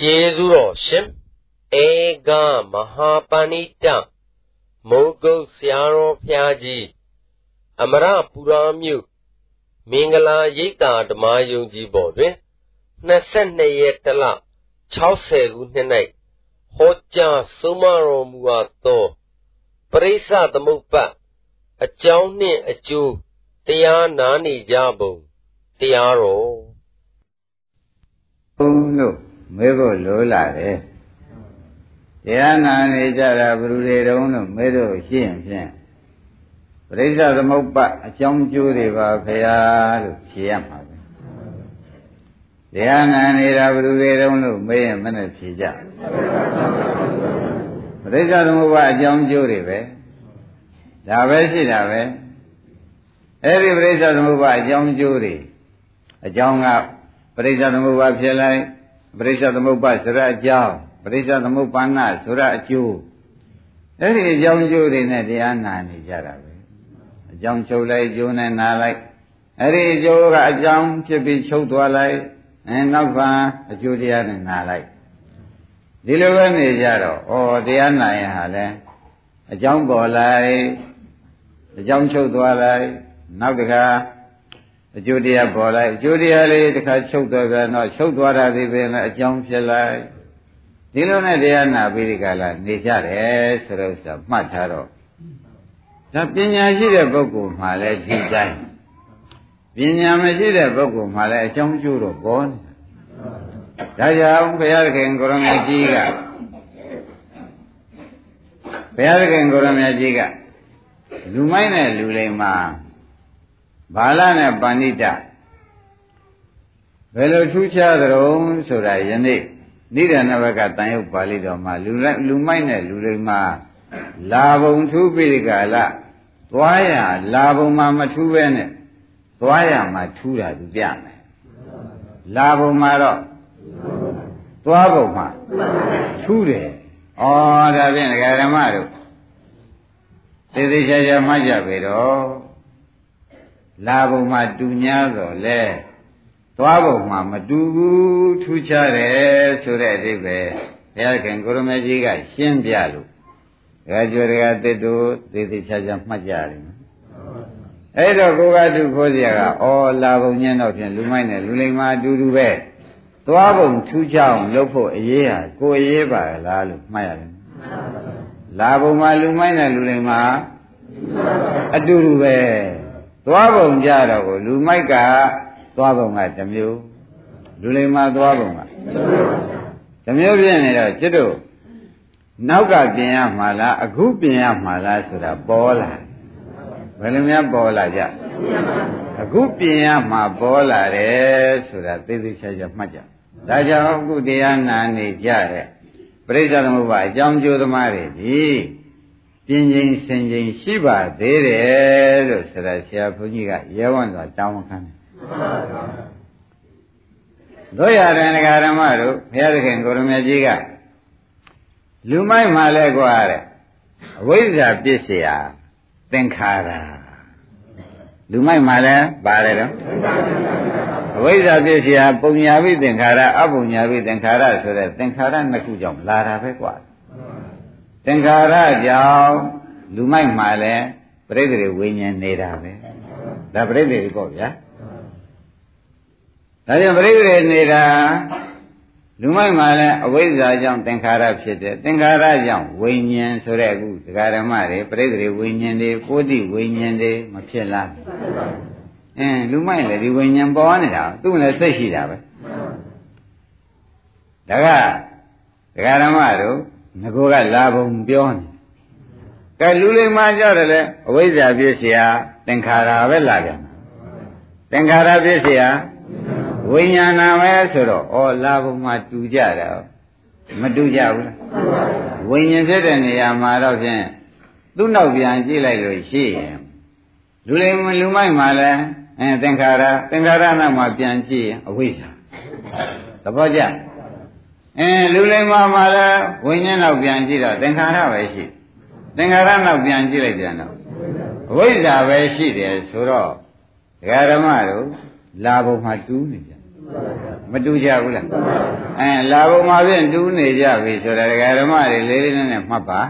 ကျေးဇူးတော်ရှင်ဧကမဟာပဏိတမိုးကုတ်ဆရာတော်ဖျားကြီးအမရပူရာမြို့မင်္ဂလာရိပ်သာဓမ္မယုံကြည်ပေါ်တွင်22ရက်တလ60ခုနှစ်၌ဟောကြားဆုံးမတော်မူအပ်သောပရိစ္ဆသမုပ္ပတ်အကြောင်းနှင့်အကျိုးတရားနာနေကြပုံတရားတော်ဘုန်းတို့ မေးဖို့လိုလာတယ်တရားနာနေကြတာဘယ်သူတွေတုံးလို့မေးလို့ရှိရင်ဖြင့်ပရိစ္ဆသမုပ္ပါအကြောင်းကျိုးတွေပါဖရာလို့ဖြေရမှာပဲတရားနာနေတာဘယ်သူတွေတုံးလို့မေးရင်မနဲ့ဖြေကြပရိစ္ဆသမုပ္ပါအကြောင်းကျိုးတွေပဲဒါပဲရှိတာပဲအဲ့ဒီပရိစ္ဆသမုပ္ပါအကြောင်းကျိုးတွေအကြောင်းကပရိစ္ဆသမုပ္ပါဖြစ်လိုက် ပရိစ္ဆသမုပ္ပါဆိုရအကြောင်းပရိစ္ဆသမုပ္ပန္နဆိုရအကျိုးအဲ့ဒီအကြောင်းကျိုးတွေနဲ့တရားနာနေကြတာပဲအကြောင်းချုပ်လိုက်ကျိုးနဲ့နာလိုက်အဲ့ဒီအကျိုးကအကြောင်းဖြစ်ပြီးချုပ်သွားလိုက်အဲနောက်ကအကျိုးတရားနဲ့နာလိုက်ဒီလိုပဲနေကြတော့ဩတရားနာရင်ဟာလဲအကြောင်းပေါ်လိုက်အကြောင်းချုပ်သွားလိုက်နောက်တခါ အကျိုးတရားပေါ်လိုက်အကျိုးတရားလေးတစ်ခါချုပ်သွားပြန်တော့ချုပ်သွားတာဒီပင်လည်းအကြောင်းဖြစ်လိုက်ဒီလိုနဲ့တရားနာပြီးဒီကလာနေကြတယ်ဆိုတော့ဆိုမှတ်ထားတော့ဒါပညာရှိတဲ့ပုဂ္ဂိုလ်မှလည်းဒီတိုင်းပညာမရှိတဲ့ပုဂ္ဂိုလ်မှလည်းအကြောင်းကျိုးတော့ပေါ်နေတာဒါကြောင့်ဘုရားခင်ကိုရမကြီးကဘုရားခင်ကိုရမကြီးကလူမိုက်နဲ့လူလိမ္မာ ဘာလနဲ့ပဏိတဘယ်လိုထူးခြားသရုံဆိုတာယနေ့နိဒာနဘကတန်ရုပ်ပါဠိတော်မှာလူလူမိုက်နဲ့လူလိမ္မာလာဘုံထူးပိရိကာလသွားရလာဘုံမှာမထူးပဲနဲ့သွားရမှာထူးတာသူပြမယ်လာဘုံမှာတော့သွားဘုံမှာထူးတယ်ဩဒါဖြင့်ဒကာဓမ္မတို့သေသေးချာချာမှတ်ကြပြီတော့ လာဘုံမှာတူ냐တော့လဲသွားဘုံမှာမတူဘူးထူးခြားတယ်ဆိုတဲ့အဓိပ္ပာယ်ဘုရားခင်ကိုရမကြီးကရှင်းပြလို့ဒကာကျော်ဒကာတစ်တို့သေသေးချာချာမှတ်ကြတယ်အဲ့တော့ကိုကတုခိုးစရာကဩလာဘုံညံ့တော့ဖြင့်လူမိုက်နဲ့လူလိမ္မာအတူတူပဲသွားဘုံထူးခြားအောင်လုပ်ဖို့အရေးဟာကိုအရေးပါလားလို့မှတ်ရတယ်လာဘုံမှာလူမိုက်နဲ့လူလိမ္မာအတူတူပဲ သွားပုံကြတော့ကိုလူမိုက်ကသွားပုံကတစ်မျိုးလူလိမ္မာသွားပုံကတစ်မျိုးပြနေတော့จิตတို့နောက်ကပြင်ရမှာလားအခုပြင်ရမှာလားဆိုတာပေါ်လာဘယ်လိုများပေါ်လာကြအခုပြင်ရမှာပေါ်လာတယ်ဆိုတာသိသိချာချာမှတ်ကြဒါကြောင့်အခုတရားနာနေကြတဲ့ပရိစ္ဆေသမုပ္ပါအကြောင်းကျိုးသမားတွေဒီ ပြင်းချင်းစင်ချင်းရှိပါသေးတယ်လို့ဆရာဆရာဘုန်းကြီးကရဲဝံ့စွာတောင်းခံတယ်တို့ရတယ်ငဃာဓမ္မတို့ဘုရားသခင်ကိုရမကြီးကလူမိုက်မှလဲกว่าတဲ့အဝိဇ္ဇာပြစ်เสียသင်္ခါရလူမိုက်မှလဲပါတယ်တော့အဝိဇ္ဇာပြစ်เสียပုံညာပိသင်္ခါရအပုံညာပိသင်္ခါရဆိုတဲ့သင်္ခါရနှစ်ခုကြောင့်လာတာပဲกว่าသ င်္ခါရကြောင့်လူမိုက်မှလည်းပြိတ္တိဝိညာဉ်နေတာပဲဒါပြိတ္တိပေါ့ဗျာဒါကြောင့်ပြိတ္တိနေတာလူမိုက်မှလည်းအဝိဇ္ဇာကြောင့်သင်္ခါရဖြစ်တယ်သင်္ခါရကြောင့်ဝိညာဉ်ဆိုတဲ့အခုဒကာဓမ္မတွေပြိတ္တိဝိညာဉ်တွေကိုယ်တိဝိညာဉ်တွေမဖြစ်လားအင်းလူမိုက်လည်းဒီဝိညာဉ်ပေါ်နေတာသူ့လည်းစိတ်ရှိတာပဲဒါကဒကာဓမ္မတို့ ငကိုကလာပုံပြောနေကဲလူလိမ္မာကြတယ်လေအဝိဇ္ဇာပြည့်စရာသင်္ခါရပဲလာပြန်သင်္ခါရပြည့်စရာဝိညာဏပဲဆိုတော့ဩလာပုံမှာတူကြတာမတူကြဘူးလားဝိညာဉ်ဖြစ်တဲ့နေရာမှာတော့ဖြင့်သူ့နောက်ပြန်ကြည့်လိုက်လို့ရှိရင်လူလိမ္မာလူမိုက်မှာလည်းအဲသင်္ခါရသင်္ခါရနောက်မှာပြန်ကြည့်အဝိဇ္ဇာသဘောကျလား အင်းလူလိမ္မာမှာလည်းဝိညာဉ်နောက်ပြန်ကြည့်တော့သင်္ခါရပဲရှိသင်္ခါရနောက်ပြန်ကြည့်လိုက်ပြန်တော့အဝိဇ္ဇာပဲရှိတယ်ဆိုတော့ဒကာဓမ္မတို့လာဘုံမှာတူးနေကြမမတူကြဘူးလားအဲလာဘုံမှာဖြင့်တူးနေကြပြီဆိုတာဒကာဓမ္မတွေလေးလေးနက်နက်မှတ်ပါ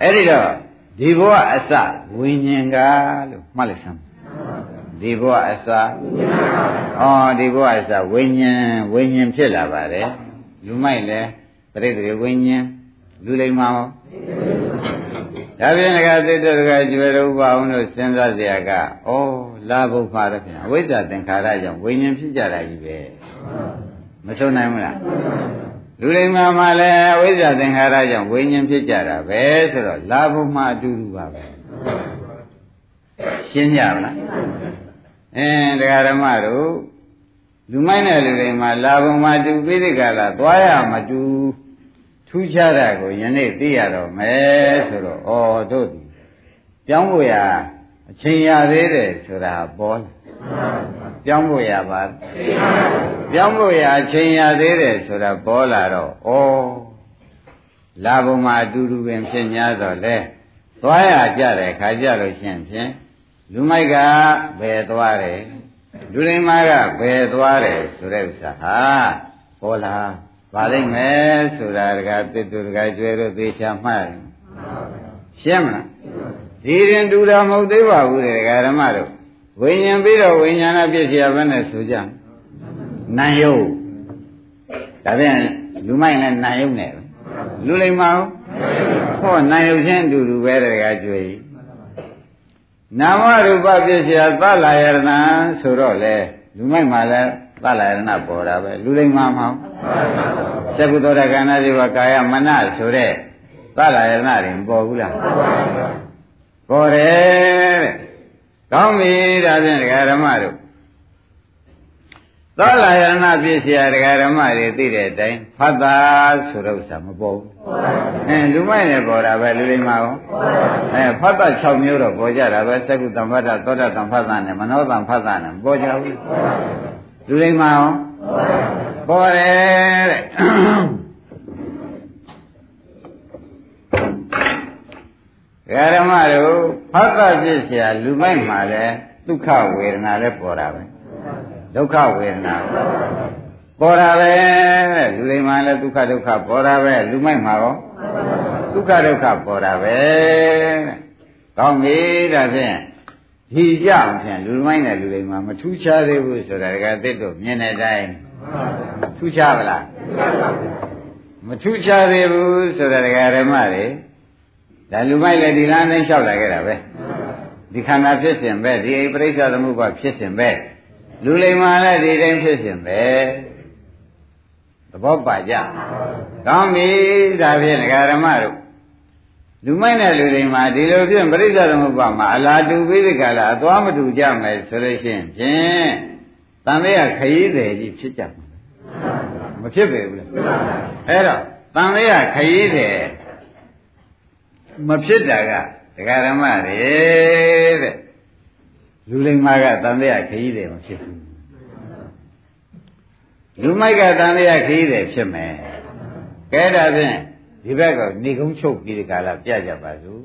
အဲ့ဒီတော့ဒီဘဝအစဝိညာဉ်ကလို့မှတ်လိုက်စမ်း ဒီဘဝအစဩဒီဘဝအစဝိညာဉ်ဝိညာဉ်ဖြစ်လာပါတယ်လူမိုက်လဲပြိတ္တိဝိညာဉ်လူလိမ္မာဟောဒါဖြင့်ငါသစ်တော်ကကျွယ်တော်ပါအောင်လို့စဉ်းစားเสียကဩလာဘုဖာတော့ဖြင့်အဝိဇ္ဇာသင်္ခါရကြောင့်ဝိညာဉ်ဖြစ်ကြတာကြီးပဲမဆုံးနိုင်ဘူးလားလူလိမ္မာမှာလည်းအဝိဇ္ဇာသင်္ခါရကြောင့်ဝိညာဉ်ဖြစ်ကြတာပဲဆိုတော့လာဘုမှာအတူတူပါပဲရှင်းကြပါလား အင်းတရားဓမ္မတို့လူမိုက်တဲ့လူတွေမှာလာဘုံမှာတူပြီးဒီကလာသွားရမတူထူးခြားတာကိုယနေ့သိရတော့မယ်ဆိုတော့ဩတို့ဒီပြောင်းဖို့ရအချိန်ရသေးတယ်ဆိုတာပေါ်လာပြောင်းဖို့ရပါပြောင်းဖို့ရအချိန်ရသေးတယ်ဆိုတာပေါ်လာတော့ဩလာဘုံမှာအတူတူပင်ဖြစ်냐တော့လဲသွားရကြတယ်ခါကြလို့ရှင်ဖြင့် လူမိုက်ကဘယ်သွားတယ်လူရင်းမကဘယ်သွားတယ်ဆိုတဲ့ဥစ္စာဟာပေါ်လာပါလိမ့်မယ်ဆိုတာတကားတစ်တူတကားကျွဲလို့သေချာမှတ်တယ်ရှင်းမလားဒီရင်တူတာမဟုတ်သေးပါဘူးတဲ့ဒကာဓမ္မတို့ဝိညာဉ်ပြီးတော့ဝိညာဏပြည့်စရာဘယ်နဲ့ဆိုကြနာယုတ်ဒါဖြင့်လူမိုက်နဲ့နာယုတ်နဲ့လူလိမ္မာဟောနာယုတ်ချင်းတူတူပဲတကားကျွဲကြီး နာမရူပပြည့်စရာသလာယရဏဆိုတော့လေလူမိုက်မှာလည်းသလာယရဏပေါ်တာပဲလူလိမ္မာမဟုတ်သက္ကုသောတခန္ဓာတွေပါကာယမနဆိုတဲ့သလာယရဏတွေမပေါ်ဘူးလားပေါ်တယ်တဲ့ကောင်းပြီဒါဖြင့်ဒကာဓမ္မတို့ သောလာယရဏပြည့်စရာဒကာဓမ္မတွေသိတဲ့အတိုင်းဖတ်တာဆိုတော့ဥစ္စာမပေါ်ဘူး။အဲလူမိုက်လည်းပေါ်တာပဲလူလိမ္မာရော။အဲဖတ်တာ6မျိုးတော့ပေါ်ကြတာပဲသက္ကုတံဖတ်တာသောတာတံဖတ်တာနဲ့မနောတံဖတ်တာနဲ့ပေါ်ကြဘူး။လူလိမ္မာရောပေါ်တယ်တဲ့။ဓမ္မတို့ဖတ်တာပြည့်စရာလူမိုက်မှာလည်းဒုက္ခဝေဒနာလည်းပေါ်တာပဲ။ ဒုက္ခဝေဒနာပေါ်တာပဲလူတွေမှာလဲဒုက္ခဒုက္ခပေါ်တာပဲလူမိုက်မှာရောဒုက္ခဒုက္ခပေါ်တာပဲကောင်းပြီဒါဖြင့်ဒီကြအောင်ဖြင့်လူမိုက်နဲ့လူတွေမှာမထူးခြားသေးဘူးဆိုတာကသစ်တို့မြင်တဲ့အတိုင်းထူးခြားပါလားမထူးခြားသေးဘူးဆိုတာဒကာဓမ္မတွေဒါလူမိုက်လည်းဒီလမ်းနဲ့လျှောက်လာခဲ့တာပဲဒီခန္ဓာဖြစ်စဉ်ပဲဒီအိပရိစ္ဆသမုပ္ပါဖြစ်စဉ်ပဲ လူလိမ္မာလည်းဒီတိုင်းဖြစ်စဉ်ပဲသဘောပါကြကောင်းပြီဒါဖြင့်ဒကာဓမ္မတို့လူမိုက်နဲ့လူလိမ္မာဒီလိုဖြင့်ပရိစ္ဆသမုပ္ပါမှာအလားတူပြီးဒီကလာအသွားမတူကြမယ်ဆိုလို့ရှိရင်ဖြင့်တန်လေးကခရီးတယ်ကြီးဖြစ်ကြမှာမဖြစ်ပေဘူးလေအဲ့တော့တန်လေးကခရီးတယ်မဖြစ်တာကဒကာဓမ္မတွေတဲ့ လူလိမ္မာကတန်တရားခရီးတယ်မဖြစ်ဘူးလူမိုက်ကတန်တရားခရီးတယ်ဖြစ်မယ်ကဲဒါဖြင့်ဒီဘက်ကနေကုန်းချုပ်ပြီးဒီကလာပြကြပါစို့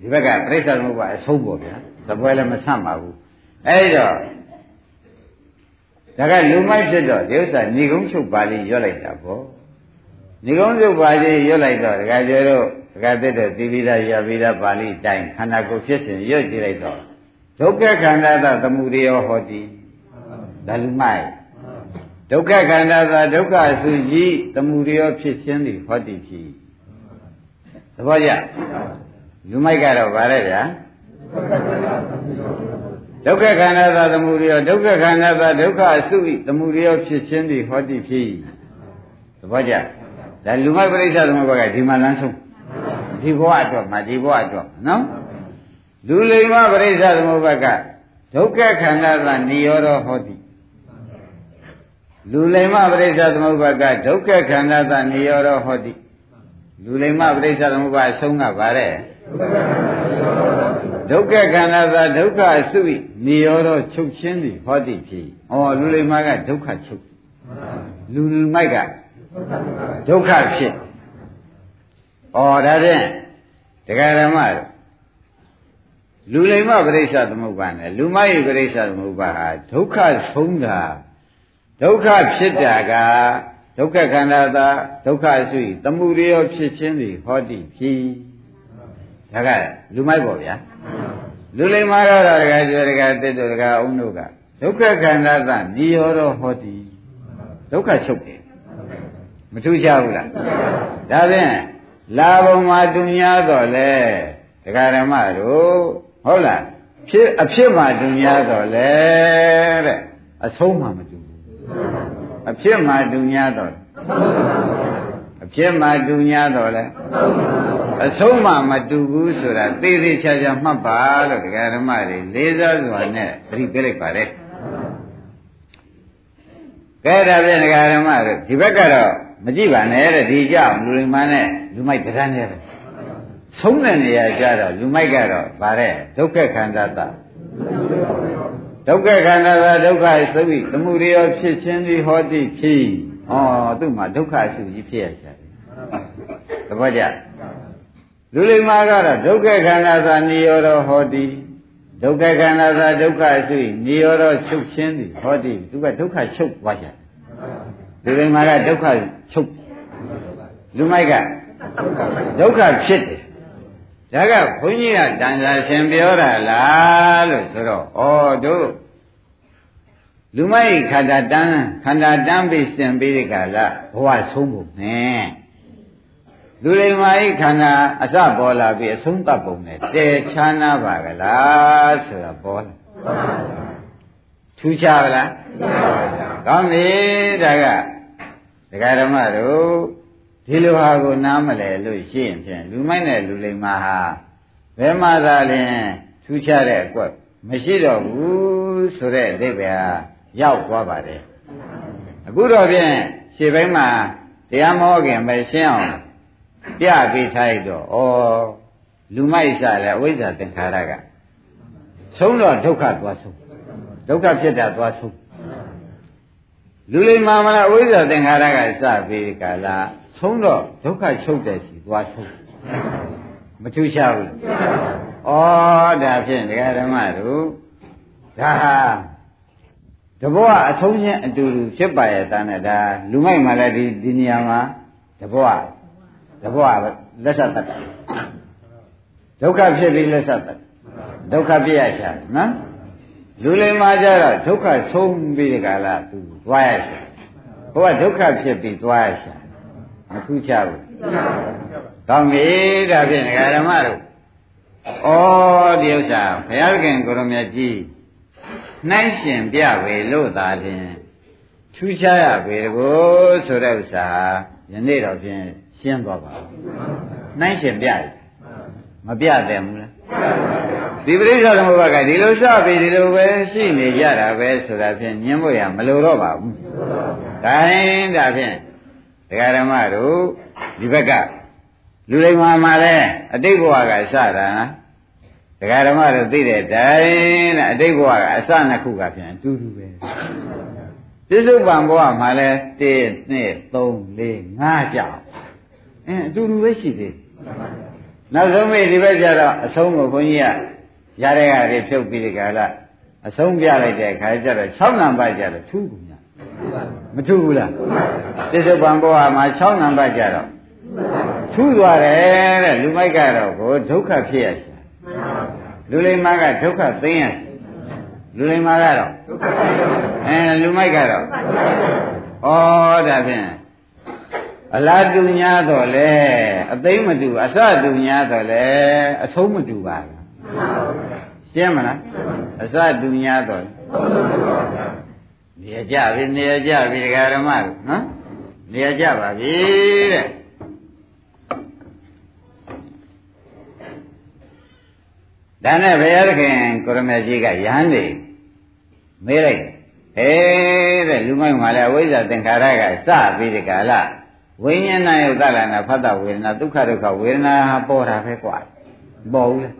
ဒီဘက်ကပြိဿသမုပ္ပါအဆုံးပေါ့ဗျာသပွဲလည်းမဆန့်ပါဘူးအဲ့တော့ဒါကလူမိုက်ဖြစ်တော့ဒီဥစ္စာနေကုန်းချုပ်ပါဠိရွတ်လိုက်တာပေါ့နေကုန်းချုပ်ပါဠိရွတ်လိုက်တော့ဒကာကျေတို့ဒ ကာတက်တဲ့သီပိဒရပိဒပါဠိတိုင်ခန္ဓာကိုယ်ဖြစ်စဉ်ရွတ်ကြည့်လိုက်တော့ဒုက္ခခန္ဓာသသမုဒယဟောတိဒါလူမိုက်ဒုက္ခခန္ဓာသာဒုက္ခစုကြီးသမုဒယဖြစ်ခြင်းသည်ဟောတိဖြစ်သဘောကျလူမိုက်ကတော့ဗါရဲဗျာဒုက္ခခန္ဓာသာသမုဒယဒုက္ခခန္ဓာသာဒုက္ခအစုဤသမုဒယဖြစ်ခြင်းသည်ဟောတိဖြစ်သဘောကျဒါလူမိုက်ပရိစ္ဆသမုပ္ပါကဒီမှာလမ်းဆုံး ဒီဘဝအတွက်မှာဒီဘဝအတွက်နော်လူလိမ္မပရိစ္ဆသမုပ္ပါကဒုက္ခခန္ဓာသာနိရောဓဟောတိလူလိမ္မပရိစ္ဆသမုပ္ပါကဒုက္ခခန္ဓာသာနိရောဓဟောတိလူလိမ္မပရိစ္ဆသမုပ္ပါအဆုံးကဗါတဲ့ဒုက္ခခန္ဓာသာဒုက္ခအစု၏နိရောဓချုပ်ခြင်းသည်ဟောတိဖြစ်။ဩလူလိမ္မာကဒုက္ခချုပ်လူမိုက်ကဒုက္ခဖြစ်။ ဩဒါဖြင့်တရားဓမ္မလူလိမ္မပရိစ္ဆသမုပ္ပါနဲ့လူမယိပရိစ္ဆသမုပ္ပါဟာဒုက္ခဆုံးတာဒုက္ခဖြစ်တာကဒုက္ခခန္ဓာသာဒုက္ခစုသမှုရိယောဖြစ်ခြင်းသည်ဟောတိဖြစ်ဒါကလူမိုက်ပေါ့ဗျာလူလိမ္မာတော့တကယ်ကျွဲတကယ်တစ်တို့တကယ်အုံတို့ကဒုက္ခခန္ဓာသာနိရောဓဟောတိဒုက္ခချုပ်တယ်မထူးခြားဘူးလားဒါဖြင့် လာဘုံမှာတူများတော့လေဒကာဓမ္မတို့ဟုတ်လားဖြစ်အဖြစ်မှာတူများတော့လေတဲ့အဆုံးမှမတူဘူးအဖြစ်မှာတူများတော့အဖြစ်မှာတူများတော့လေအဆုံးမှမတူဘူးဆိုတာသေသေးချာချာမှတ်ပါလို့ဒကာဓမ္မတွေလေးစားစွာနဲ့သတိပေးလိုက်ပါတယ်ကဲဒါဖြင့်ဒကာဓမ္မတို့ဒီဘက်ကတော့ မကြည့်ပါနဲ့တဲ့ဒီကြောင့်လူလိမ္မာနဲ့လူမိုက်တရားနဲ့ပဲဆုံးတဲ့နေရာကြတော့လူမိုက်ကတော့ဗါတဲ့ဒုက္ခခန္ဓာတဒုက္ခခန္ဓာသာဒုက္ခသုတ်သမှုရိယောဖြစ်ခြင်းဒီဟောတိဖြစ်ဩသူ့မှာဒုက္ခအစုကြီးဖြစ်ရရှာတယ်သဘောကျလူလိမ္မာကတော့ဒုက္ခခန္ဓာသာနိရောဓဟောတိဒုက္ခခန္ဓာသာဒုက္ခအစုနိရောဓချုပ်ခြင်းဒီဟောတိသူကဒုက္ခချုပ်သွားကြတယ် လူလိမ္မာကဒုက္ခချုပ်လူမိုက်ကဒုက္ခဖြစ်တယ်ဒါကဘုန်းကြီးကတန်စာရှင်ပြောတာလားလို့ဆိုတော့ဩတို့လူမိုက်ခန္ဓာတန်းခန္ဓာတန်းပြီးစင်ပြီးဒီကလာဘဝဆုံးဖို့နဲ့လူလိမ္မာဤခန္ဓာအစပေါ်လာပြီးအဆုံးသတ်ပုံနဲ့တည်ချမ်းနာပါကလားဆိုတာပေါ်လာထူးခြားပါလားကောင်းပြီဒါက ဒကာဓမ္မတို့ဒီလိုဟာကိုနားမလဲလို့ရှိရင်ဖြင့်လူမိုက်နဲ့လူလိမ္မာဟာဘယ်မှသာလင်ထူးခြားတဲ့အကွက်မရှိတော့ဘူးဆိုတဲ့အဓိပ္ပာယ်ရောက်သွားပါတယ်အခုတော့ဖြင့်ရှေ့ပိုင်းမှာတရားမဟောခင်ပဲရှင်းအောင်ပြပေးထားရတော့ဩလူမိုက်စားလဲအဝိဇ္ဇာသင်္ခါရကဆုံးတော့ဒုက္ခသွားဆုံးဒုက္ခဖြစ်တာသွားဆုံး လူလိမ္မာမလားအဝိဇ္ဇာသင်္ခါရကစပြီးကာလဆုံးတော့ဒုက္ခချုပ်တဲ့စီသွားဆုံးမထူးရှားဘူးဩဒါဖြင့်ဒကာဓမ္မတို့ဒါဟာတဘောအဆုံးချင်းအတူတူဖြစ်ပါရဲ့တန်းနဲ့ဒါလူမိုက်မှလည်းဒီဒီနေရာမှာတဘောတဘောလက်ဆက်တတ်တယ်ဒုက္ခဖြစ်ပြီးလက်ဆက်တတ်ဒုက္ခပြရချာနော်လူလိမ္မာကြတော့ဒုက္ခဆုံးပြီးဒီကလာသူ သွားရရှာဘုရားဒုက္ခဖြစ်ပြီးသွားရရှာမထူးခြားဘူးကောင်းပြီဒါဖြင့်ဒကာဓမ္မတို့ဩဒီဥစ္စာဘုရားခင်ကိုရမြတ်ကြီးနှိုင်းရှင်ပြပေလို့သာဖြင့်ထူးခြားရပေတကိုဆိုတဲ့ဥစ္စာယနေ့တော့ဖြင့်ရှင်းသွားပါဘူးနှိုင်းရှင်ပြတယ်မပြတယ်ဘူးလား ဒီပရိစ္ဆေသမုပ္ပါကဒီလိုစပြီဒီလိုပဲရှိနေကြတာပဲဆိုတာဖြင့်ညင်းဖို့ရမလိုတော့ပါဘူးဒါရင်ဒါဖြင့်ဒကာဓမ္မတို့ဒီဘက်ကလူလိမ္မာမှာလဲအတိတ်ဘဝကစတာနော်ဒကာဓမ္မတို့သိတဲ့တိုင်းတဲ့အတိတ်ဘဝကအစနှစ်ခုကဖြင့်အတူတူပဲပြစ္ဆုတ်ပံဘဝမှာလဲ1 2 3 4 5ကြောက်အင်းအတူတူပဲရှိသေးနောက်ဆုံးမေဒီဘက်ကျတော့အဆုံးကိုဘုန်းကြီးက ရတဲ့ဟာတွေဖြုတ်ပြီးဒီကလာအဆုံးပြလိုက်တဲ့ခါကျတော့6နံပါတ်ကျတော့ထူးကုန်ညမထူးဘူးလားပြစ္ဆုတ်ပံဘဝမှာ6နံပါတ်ကျတော့ထူးသွားတယ်တဲ့လူမိုက်ကတော့ကိုဒုက္ခဖြစ်ရရှာလူလိမ္မာကဒုက္ခသိမ်းရလူလိမ္မာကတော့အဲလူမိုက်ကတော့ဩဒါဖြင့်အလားတူညာတော့လေအသိမတူအစတူညာတော့လေအဆုံးမတူပါဘူး ရှင်းမလားအစတူညာတော့နေရကြပြီနေရကြပြီဒကာရမတို့နော်နေရကြပါပြီတဲ့ဒါနဲ့ဘုရားသခင်ကိုရမေကြီးကယဟန်နေမေးလိုက်ဟဲတဲ့လူမိုက်မှာလဲအဝိဇ္ဇာသင်္ခါရကစပြီးဒီကလာဝိညာဏယုတ်တလနာဖတ်တဝေဒနာဒုက္ခဒုက္ခဝေဒနာပေါ်တာပဲကွာ ပေါ်ဘူးလား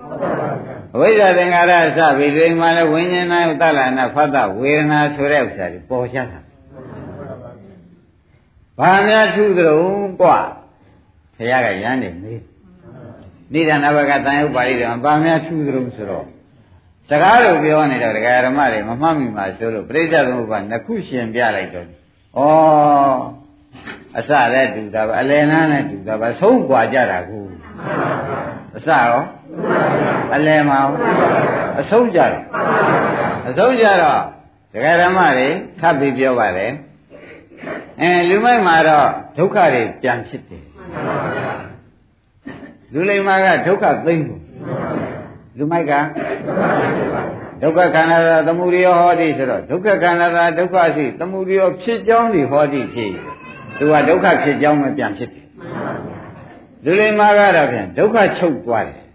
အဝိဇ္ဇာသင်္ခါရစပြီးဒီမှာလဲဝိညာဏယုတ်တလနာဖတ်တဝေဒနာဆိုတဲ့ဥစ္စာတွေပေါ်ချတာဘာများထူးသလဲကွာဘုရားကယဟန်နေမေးနိဒာနဘကတန်ရုပ်ပါဠိတော်ဘာများထူးသလဲဆိုတော့ စကားလို့ပြောနေတော့ဒကာရမတွေမမှတ်မိပါဆိုလို့ပြိဿသမုပ္ပါနှစ်ခုရှင်ပြလိုက်တော့ဩအစလည်းတူတာပါအလယ်နားလည်းတူတာပါဆုံးกว่าကြတာကူ အစရောအလယ်မှာအဆုံးကြတော့အဆုံးကြတော့ဒကာရမတွေခပ်ပြီးပြောပါတယ်အဲလူမိုက်မှာတော့ဒုက္ခတွေပြန်ဖြစ်တယ်လူလိမ္မာကဒုက္ခသိမ့်ဘူးလူမိုက်ကဒုက္ခခန္ဓာသာသမုဒိယဟောတိဆိုတော့ဒုက္ခခန္ဓာသာဒုက္ခရှိသမုဒိယဖြစ်ကြောင်းဒီဟောတိဖြစ်သူကဒုက္ခဖြစ်ကြောင်းပဲပြန်ဖြစ်တယ် လူလိမ္မာကတော့ပြန်ဒုက္ခချုပ်သွားတယ်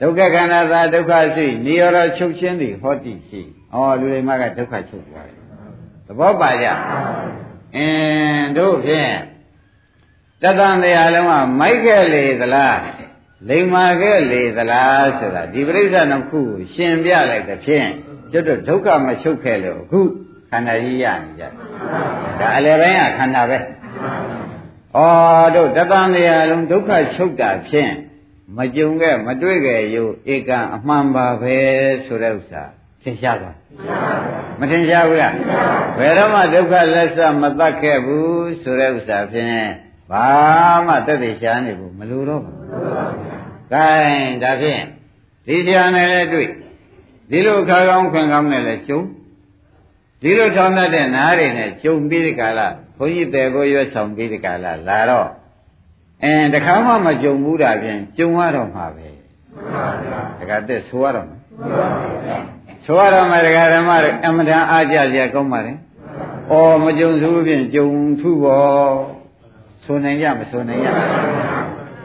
ဒုက္ခခန္ဓာသာဒုက္ခရှိနိရောဓချုပ်ခြင်းဒီဟောတိရှိဩလူလိမ္မာကဒုက္ခချုပ်သွားတယ်သဘောပါကြအင်းတို့ဖြင့်တသံတရားလုံးကမိုက်ခဲ့လေသလားလိမ္မာခဲ့လေသလားဆိုတာဒီပြိဿနှစ်ခုကိုရှင်ပြလိုက်တဲ့ဖြင့်ကျွတ်ဒုက္ခမချုပ်ခဲ့လို့အခုခန္ဓာကြီးရနေကြတယ်ဒါအလယ်ပိုင်းကခန္ဓာပဲ ဩတို့တသံတရားလုံးဒုက္ခချုပ်တာဖြင့်မကြုံခဲ့မတွေ့ခဲ့ရုပ်ဧကအမှန်ပါပဲဆိုတဲ့ဥစ္စာသင်ရှားသွားမထင်ရှားဘူးလားဘယ်တော့မှဒုက္ခလက်စမတတ်ခဲ့ဘူးဆိုတဲ့ဥစ္စာဖြင့်ဘာမှတက်သေးရှားနေဘူးမလိုတော့ဘူးကဲဒါဖြင့်ဒီတရားနဲ့လည်းတွေ့ဒီလိုခါကောင်းခွင်ကောင်းနဲ့လည်းကျုံဒီလိုထောင်းတတ်တဲ့နားတွေနဲ့ကျုံပြီးဒီကလာဘု န်းကြီးတယ်ကိုရွက်ဆောင်ပြီးဒီကလာလာတော့အင်းတခါမှမကြုံဘူးတာဖြင့်ကျုံရတော့မှာပဲတခါတက်ဆိုရတော့မှာဆိုရတော့မှာဒကာဓမ္မတွေအမတန်အားကြကြကောင်းပါလေ။အော်မကြုံစုဖြင့်ကြုံထုဘောဆိုနိုင်ကြမဆိုနိုင်ကြ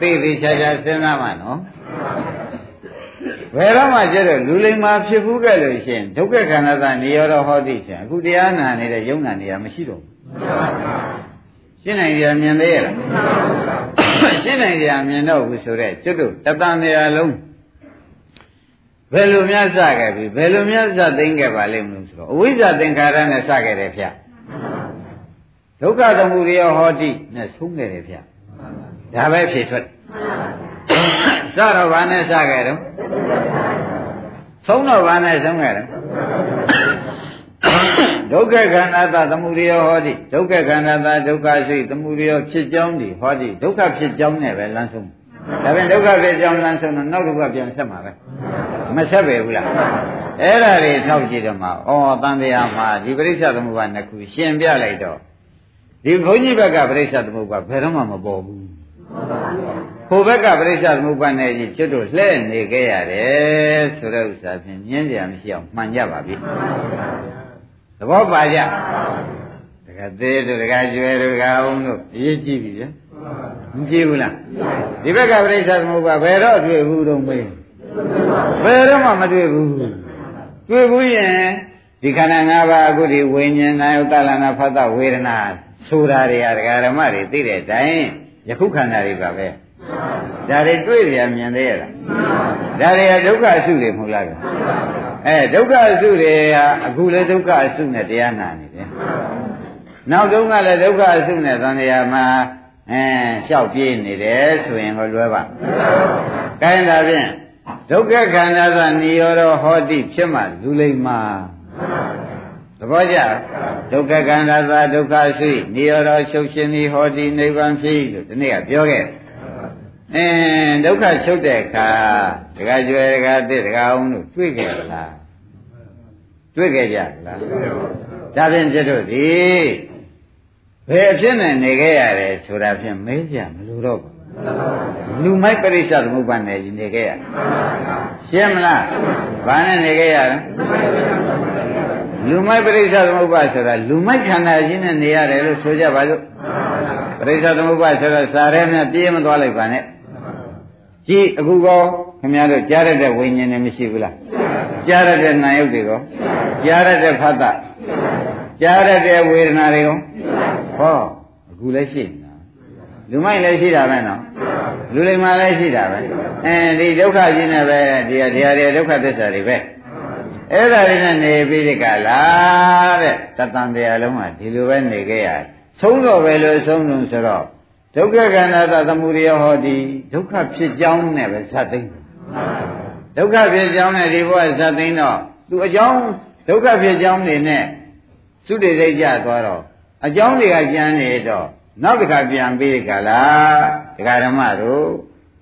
သိသိချာချာစဉ်းစားမှနော်ဘယ်တော့မှကျတော့လူလိမ္မာဖြစ်ဘူးခဲ့လို့ရှိရင်ဒုက္ခခန္ဓာကနေရောဟောတိရှင်အခုတရားနာနေတဲ့ယုံနာနေရမရှိတော့ဘူး ရှင်းနိုင်ကြမြင်သေးရဲ့လားရှင်းနိုင်ကြမြင်တော့ဘူးဆိုတော့ကျွတ်တို့တတန်တရားလုံးဘယ်လိုများစခဲ့ပြီဘယ်လိုများစသိမ့်ခဲ့ပါလိမ့်မလို့ဆိုတော့အဝိဇ္ဇသင်္ခါရနဲ့စခဲ့တယ်ဗျဒုက္ခသမုဒယဟောတိနဲ့ဆုံးခဲ့တယ်ဗျဒါပဲဖြေထွက်စတော့ဘာနဲ့စခဲ့တော့ဆုံးတော့ဘာနဲ့ဆုံးခဲ့တော့ ဒုက္ခခန္ဓာသသမုဒယဟောတိဒုက္ခခန္ဓာသဒုက္ခစိတ်သမုဒယဖြစ်ကြောင်းဒီဟောတိဒုက္ခဖြစ်ကြောင်းနဲ့ပဲလမ်းဆုံးဒါပြန်ဒုက္ခဖြစ်ကြောင်းလမ်းဆုံးတော့နောက်ဒုက္ခပြန်ဆက်မှာပဲမဆက်ပဲဘူးလားအဲ့ဒါတွေထောက်ကြည့်တော့မှဩတန်တရားမှာဒီပရိစ္ဆသမုပ္ပါနှစ်ခုရှင်းပြလိုက်တော့ဒီဘုန်းကြီးဘက်ကပရိစ္ဆသမုပ္ပါဘယ်တော့မှမပေါ်ဘူးဟိုဘက်ကပရိစ္ဆသမုပ္ပါနဲ့ကြီးကျွတ်တို့လှဲ့နေခဲ့ရတယ်ဆိုတဲ့ဥစ္စာဖြင့်ညင်းကြရမရှိအောင်မှန်ကြပါပြီ သဘောပါကြတကသေးတို့တကကျွဲတို့တကအောင်တို့အရေးကြည့်ပြီဗျာမကြည့်ဘူးလားဒီဘက်ကပရိစ္ဆသမုပ္ပါဘယ်တော့တွေ့ဘူးတော့မေးဘယ်တော့မှမတွေ့ဘူးတွေ့ဘူးရင်ဒီခန္ဓာ၅ပါးအခုဒီဝိညာဉ်နာယုတလနာဖတ်တဝေဒနာဆိုတာတွေကဒကာရမတွေသိတဲ့အတိုင်းယခုခန္ဓာတွေပါပဲ ဒါတွေတွေ့ရမြင်သေးရလားဒါတွေကဒုက္ခအစုတွေမဟုတ်လားအဲဒုက္ခအစုတွေဟာအခုလည်းဒုက္ခအစုနဲ့တရားနာနေတယ်နောက်တုန်းကလည်းဒုက္ခအစုနဲ့သံဃာမှာအဲလျှောက်ပြေးနေတယ်ဆိုရင်ကိုလွဲပါကဲဒါဖြင့်ဒုက္ခခန္ဓာသနိရောဓဟောတိဖြစ်မှလူလိမ္မာသဘောကျဒုက္ခခန္ဓာသာဒုက္ခရှိနိရောဓချုပ်ရှင်သည်ဟောတိနိဗ္ဗာန်ဖြစ်လို့ဒီနေ့ကပြောခဲ့ အင်းဒုက္ခချုပ်တဲ့အခါဒကာကျွယ်ဒကာတစ်ဒကာအောင်တို့တွေ့ခဲ့လားတွေ့ခဲ့ကြလားဒါဖြင့်ကျတို့ဒီဘယ်အဖြစ်နဲ့နေခဲ့ရတယ်ဆိုတာဖြင့်မေးကြမလို့တော့ဘူးလူမိုက်ပရိစ္ဆသမုပ္ပါဒ်နဲ့နေခဲ့ရရှင်းမလားဘာနဲ့နေခဲ့ရလဲလူမိုက်ပရိစ္ဆသမုပ္ပါဒ်ဆိုတာလူမိုက်ခန္ဓာကြီးနဲ့နေရတယ်လို့ဆိုကြပါစို့ပရိစ္ဆသမုပ္ပါဒ်ဆိုတော့စာရဲနဲ့ပြေးမသွားလိုက်ပါနဲ့ ကြည့်အခုကောခင်ဗျားတို့ကြားရတဲ့ဝိညာဉ်နဲ့မရှိဘူးလားကြားရတဲ့နာယုတ်တွေကောကြားရတဲ့ဖတ်တာကြားရတဲ့ဝေဒနာတွေကောဟောအခုလည်းရှိနေတာလူမိုက်လည်းရှိတာပဲနော်လူလိမ္မာလည်းရှိတာပဲအဲဒီဒုက္ခကြီးနဲ့ပဲတရားတရားတွေဒုက္ခသစ္စာတွေပဲအဲ့ဒါတွေနဲ့နေပြီးဒီကလာတဲ့တတန်တရားလုံးကဒီလိုပဲနေခဲ့ရဆုံးတော့ပဲလို့ဆုံးလို့ဆိုတော့ ဒုက္ခခန္ဓာသသမုဒယဟောဒီဒုက္ခဖြစ်ကြောင်းနဲ့ပဲစသိမ့်ဒဒုက္ခဖြစ်ကြောင်းနဲ့ဒီဘဝဇတ်သိမ်းတော့သူအကြောင်းဒုက္ခဖြစ်ကြောင်းနေနဲ့သုတေစိတ်ကြသွားတော့အကြောင်းတွေကကျန်နေတော့နောက်တစ်ခါပြန်ပြီးကြလားဒကာဓမ္မတို့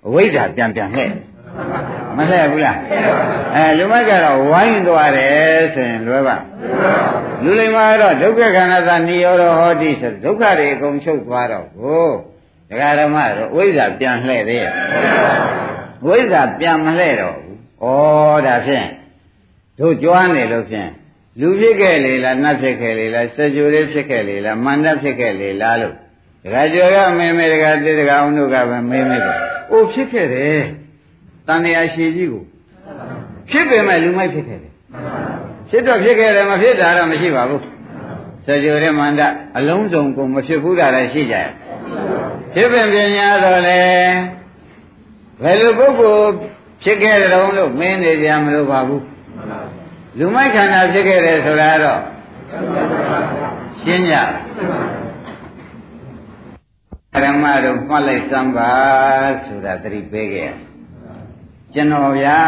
အဝိဇ္ဇာပြန်ပြန်လှဲ့မလှဲ့ဘူးလားအဲလူမိုက်ကတော့ဝိုင်းသွားတယ်ဆိုရင်လွယ်ပါလူလိမ္မာကတော့ဒုက္ခခန္ဓာသာနိရောဓဟောတိဆိုဒုက္ခတွေအကုန်ချုပ်သွားတော့ကို ဒကာဓမ္မတို့ဝိဇ္ဇာပြန်လှဲ့သေးရဲ့ဝိဇ္ဇာပြန်မလှဲ့တော့ဘူးဩဒါဖြင့်တို့ကြွားနေလို့ဖြင့်လူဖြစ်ခဲ့လေလားနတ်ဖြစ်ခဲ့လေလားစကြဝဠာဖြစ်ခဲ့လေလားမန္တဖြစ်ခဲ့လေလားလို့ဒကာကျော်ကမေမေဒကာတိဒကာအောင်တို့ကပဲမေမေတော့အိုဖြစ်ခဲ့တယ်တန်တရားရှိကြီးကိုဖြစ်ပေမဲ့လူမိုက်ဖြစ်ခဲ့တယ်ဖြစ်တော့ဖြစ်ခဲ့တယ်မဖြစ်တာတော့မရှိပါဘူးစကြဝဠာမန္တအလုံးစုံကိုမဖြစ်ဘူးတာလည်းရှိကြရဲ့ ဖြစ်ပင်ပညာတော့လေဘယ်လိုပုဂ္ဂိုလ်ဖြစ်ခဲ့တယ်လို့မင်းနေကြမလို့ပါဘူးလူမိုက်ခန္ဓာဖြစ်ခဲ့တယ်ဆိုတာတော့ရှင်းကြဓမ္မတို့မှတ်လိုက်စမ်းပါဆိုတာသတိပေးခဲ့ကျွန်တော်ဗျာ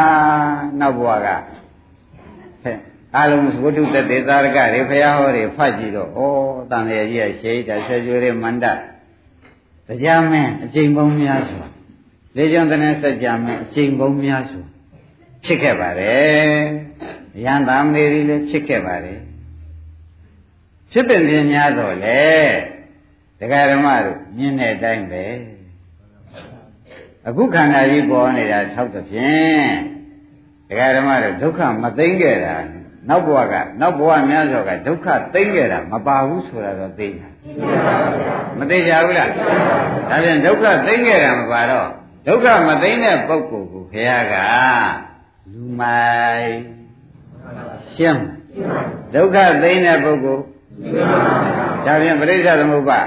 နောက်ဘဝကဟဲ့အလုံးဝတ္ထုတတေသာရကတွေဖရာဟောတွေဖတ်ကြည့်တော့ဩတန်ရကြီးကရှေးတာဆက်ကျွေးတဲ့မန္တ တရားမင်းအချိန်ပေါင်းများစွာလေကြောင့်တည်းစัจ जा မင်းအချိန်ပေါင်းများစွာဖြစ်ခဲ့ပါတယ်ရန်သားမလေးတွေလည်းဖြစ်ခဲ့ပါတယ်ဖြစ်ပင်ပြင်းများတော့လေဒကာဓမ္မတို့မြင်တဲ့အတိုင်းပဲအခုခန္ဓာကြီးပေါ်နေတာ၆သဖြင့်ဒကာဓမ္မတို့ဒုက္ခမသိမ့်ခဲ့တာနောက်ဘဝကနောက်ဘဝများစွာကဒုက္ခသိမ့်ခဲ့တာမပါဘူးဆိုတာတော့သိတာ မသိကြဘူးလားဒါပြန်ဒုက္ခသိမ့်ခဲ့တာမပါတော့ဒုက္ခမသိမ့်တဲ့ပုဂ္ဂိုလ်ကိုခရကလူမိုက်ရှင်းဒုက္ခသိမ့်တဲ့ပုဂ္ဂိုလ်ဒါပြန်ပရိစ္ဆေသမုပ္ပါ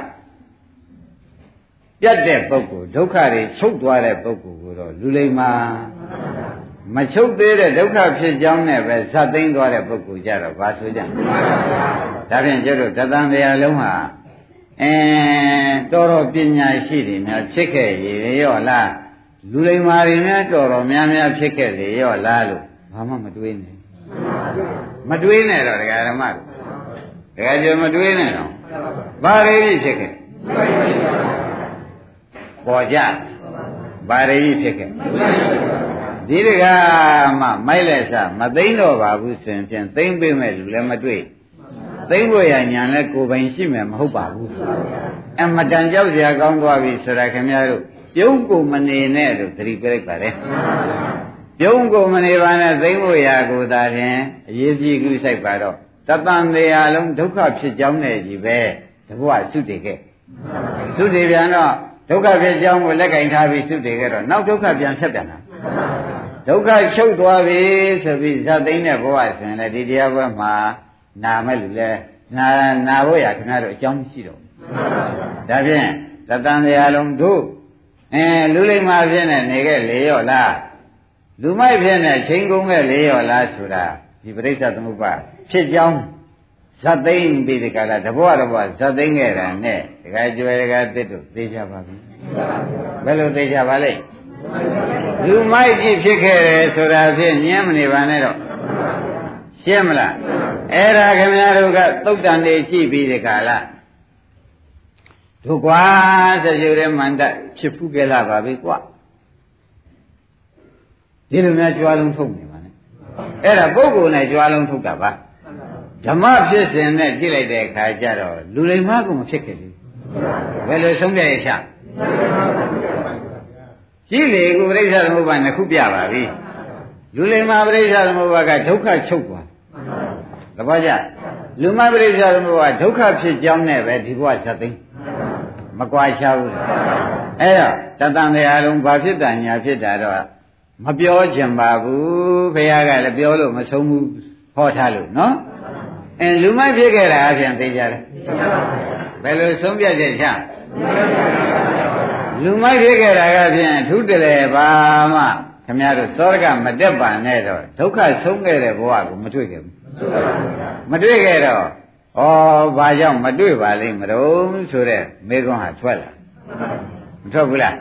ပြတ်တဲ့ပုဂ္ဂိုလ်ဒုက္ခတွေချုပ်သွားတဲ့ပုဂ္ဂိုလ်ကိုတော့လူလိမ္မာမချုပ်သေးတဲ့ဒုက္ခဖြစ်ကြောင်းနဲ့ပဲဇတ်သိမ်းသွားတဲ့ပုဂ္ဂိုလ်ကြတော့ဘာဆိုကြဒါဖြင့်ကျတော့တသံတရားလုံးဟာ အဲတော်တော်ပညာရှိတယ်များဖြစ်ခဲ့ရေရောလားလူလိမ္မာတွေများတော်တော်များများဖြစ်ခဲ့လေရောလားလို့ဘာမှမတွေးနဲ့မတွေးနဲ့တော့ဒကာဓမ္မတို့ဒကာကျော်မတွေးနဲ့တော့ဘာတွေဖြစ်ခဲ့ပေါ်ကြဘာတွေဖြစ်ခဲ့ဒီတကားမှမိုက်လက်စမသိမ့်တော့ပါဘူးဆိုရင်ဖြင့်သိမ့်ပေးမဲ့လူလည်းမတွေ့ သိမ့်ဖို့ရညာလဲကိုယ်ပိုင်ရှိမယ်မဟုတ်ပါဘူးအမတန်ကြောက်စရာကောင်းသွားပြီဆိုတာခင်ဗျားတို့ပြုံးကိုမနေနဲ့လို့သတိပေးလိုက်ပါလေပြုံးကိုမနေပါနဲ့သိမ့်ဖို့ရာကိုသာဖြင့်အရေးကြီးကူးဆိုင်ပါတော့တတန်တရားလုံးဒုက္ခဖြစ်ကြောင်းနဲ့ကြီးပဲတဘဝသုတေခဲ့သုတေပြန်တော့ဒုက္ခဖြစ်ကြောင်းကိုလက်ကင်ထားပြီးသုတေခဲ့တော့နောက်ဒုက္ခပြန်ဆက်ပြန်တာဒုက္ခချုပ်သွားပြီဆိုပြီးဇတ်သိမ်းတဲ့ဘဝဆိုရင်လည်းဒီတရားဘက်မှာ နာမဲ့လူလဲနာနာဖို့ရခင်ဗျားတို့အကြောင်းမရှိတော့ဘူးဒါဖြင့်တတန်တရားလုံးတို့အဲလူလိမ္မာဖြစ်နေနေခဲ့လေရောလားလူမိုက်ဖြစ်နေချိန်ကုန်ခဲ့လေရောလားဆိုတာဒီပရိစ္ဆသမုပ္ပါဖြစ်ကြောင်းဇတ်သိမ့်ပြီးဒီကလာတဘောတဘောဇတ်သိမ့်ခဲ့တာနဲ့ဒကာကျွယ်ဒကာတစ်တို့သိကြပါပြီဘယ်လိုသိကြပါလိမ့်လူမိုက်ဖြစ်ဖြစ်ခဲ့တယ်ဆိုတာဖြင့်ညင်းမနေပါနဲ့တော့ ရှင်းမလားအဲ့ဒါခင်ဗျားတို့ကသုတ်တန်နေရှိပြီးဒီကလာတို့ကွာစကြဝဠာမန္တဖြစ်ဖူးကြလာပါပြီကွာဒီလိုများကြွားလုံးထုတ်နေပါနဲ့အဲ့ဒါပုဂ္ဂိုလ်နဲ့ကြွားလုံးထုတ်တာပါဓမ္မဖြစ်စဉ်နဲ့ကြည့်လိုက်တဲ့အခါကျတော့လူလိမ္မာကမဖြစ်ခဲ့ဘူးဘယ်လိုဆုံးဖြတ်ရချကြည့်လေကုပရိစ္ဆသမုပ္ပါနှစ်ခုပြပါပြီလူလိမ္မာပရိစ္ဆသမုပ္ပါကဒုက္ခချုပ်သွား သဘောကျလူမပရိစ္ဆသမုပ္ပါဒုက္ခဖြစ်ကြောင်းနဲ့ပဲဒီဘဝဇတ်သိမ်းမကွာရှားဘူးအဲ့တော့တတန်တရားလုံးဘာဖြစ်တာညာဖြစ်တာတော့မပြောကြင်ပါဘူးဘုရားကလည်းပြောလို့မဆုံးဘူးဟောထားလို့နော်အဲလူမိုက်ဖြစ်ခဲ့တာအပြင်သိကြတယ်ဘယ်လိုဆုံးပြတ်ချက်ချလူမိုက်ဖြစ်ခဲ့တာကဖြင့်ထူးတလဲပါမှခမည်းတော်သောရကမတက်ပါနဲ့တော့ဒုက္ခဆုံးခဲ့တဲ့ဘဝကိုမတွေ့ခဲ့ဘူး မတွေ့ခဲ့တော့ဩဘာကြောင့်မတွေ့ပါလိမ့်မလို့ဆိုတဲ့မေခွန်းဟာထွက်လာမထွက်ဘူးလား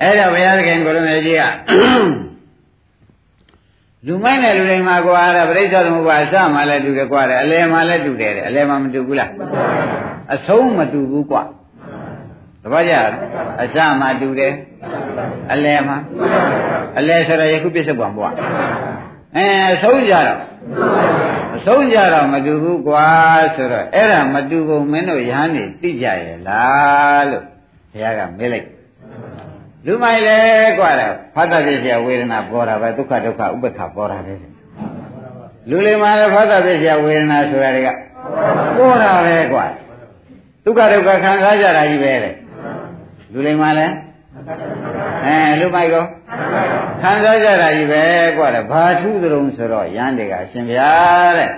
အဲ့တော့ဘုရားသခင်ကိုရမေကြီးကလူမိုက်နဲ့လူတိုင်းမှာကွာတာပြိဿသမုပ္ပါအစမှလည်းတူတယ်ကွာတယ်အလယ်မှာလည်းတူတယ်တဲ့အလယ်မှာမတူဘူးလားအဆုံးမတူဘူးကွာတပည့်ကြအစမှတူတယ်အလယ်မှာအလယ်ဆိုတော့ယခုပြစ္ဆုတ်ပံဘွား အဲအဆုံးကြတော့အဆုံးကြတော့မတူဘူးကွာဆိုတော့အဲ့ဒါမတူကုန်မင်းတို့ရဟန်းနေသိကြရဲ့လားလို့ဘုရားကမေးလိုက်လူမိုက်လေကွာတယ်ဖတ်တတ်ပြည့်စရာဝေဒနာပေါ်တာပဲဒုက္ခဒုက္ခဥပ္ပခပေါ်တာပဲလူလေးမှာလည်းဖတ်တတ်ပြည့်စရာဝေဒနာဆိုရတဲ့ကပေါ်တာပဲကွာဒုက္ခဒုက္ခခံစားကြတာကြီးပဲတဲ့လူလေးမှာလည်း အဲလူမိုက်ကောခံစားကြတာကြီးပဲကွာတယ်ဘာထူးသလုံးဆိုတော့ရန်တွေကအရှင်ဘုရားတဲ့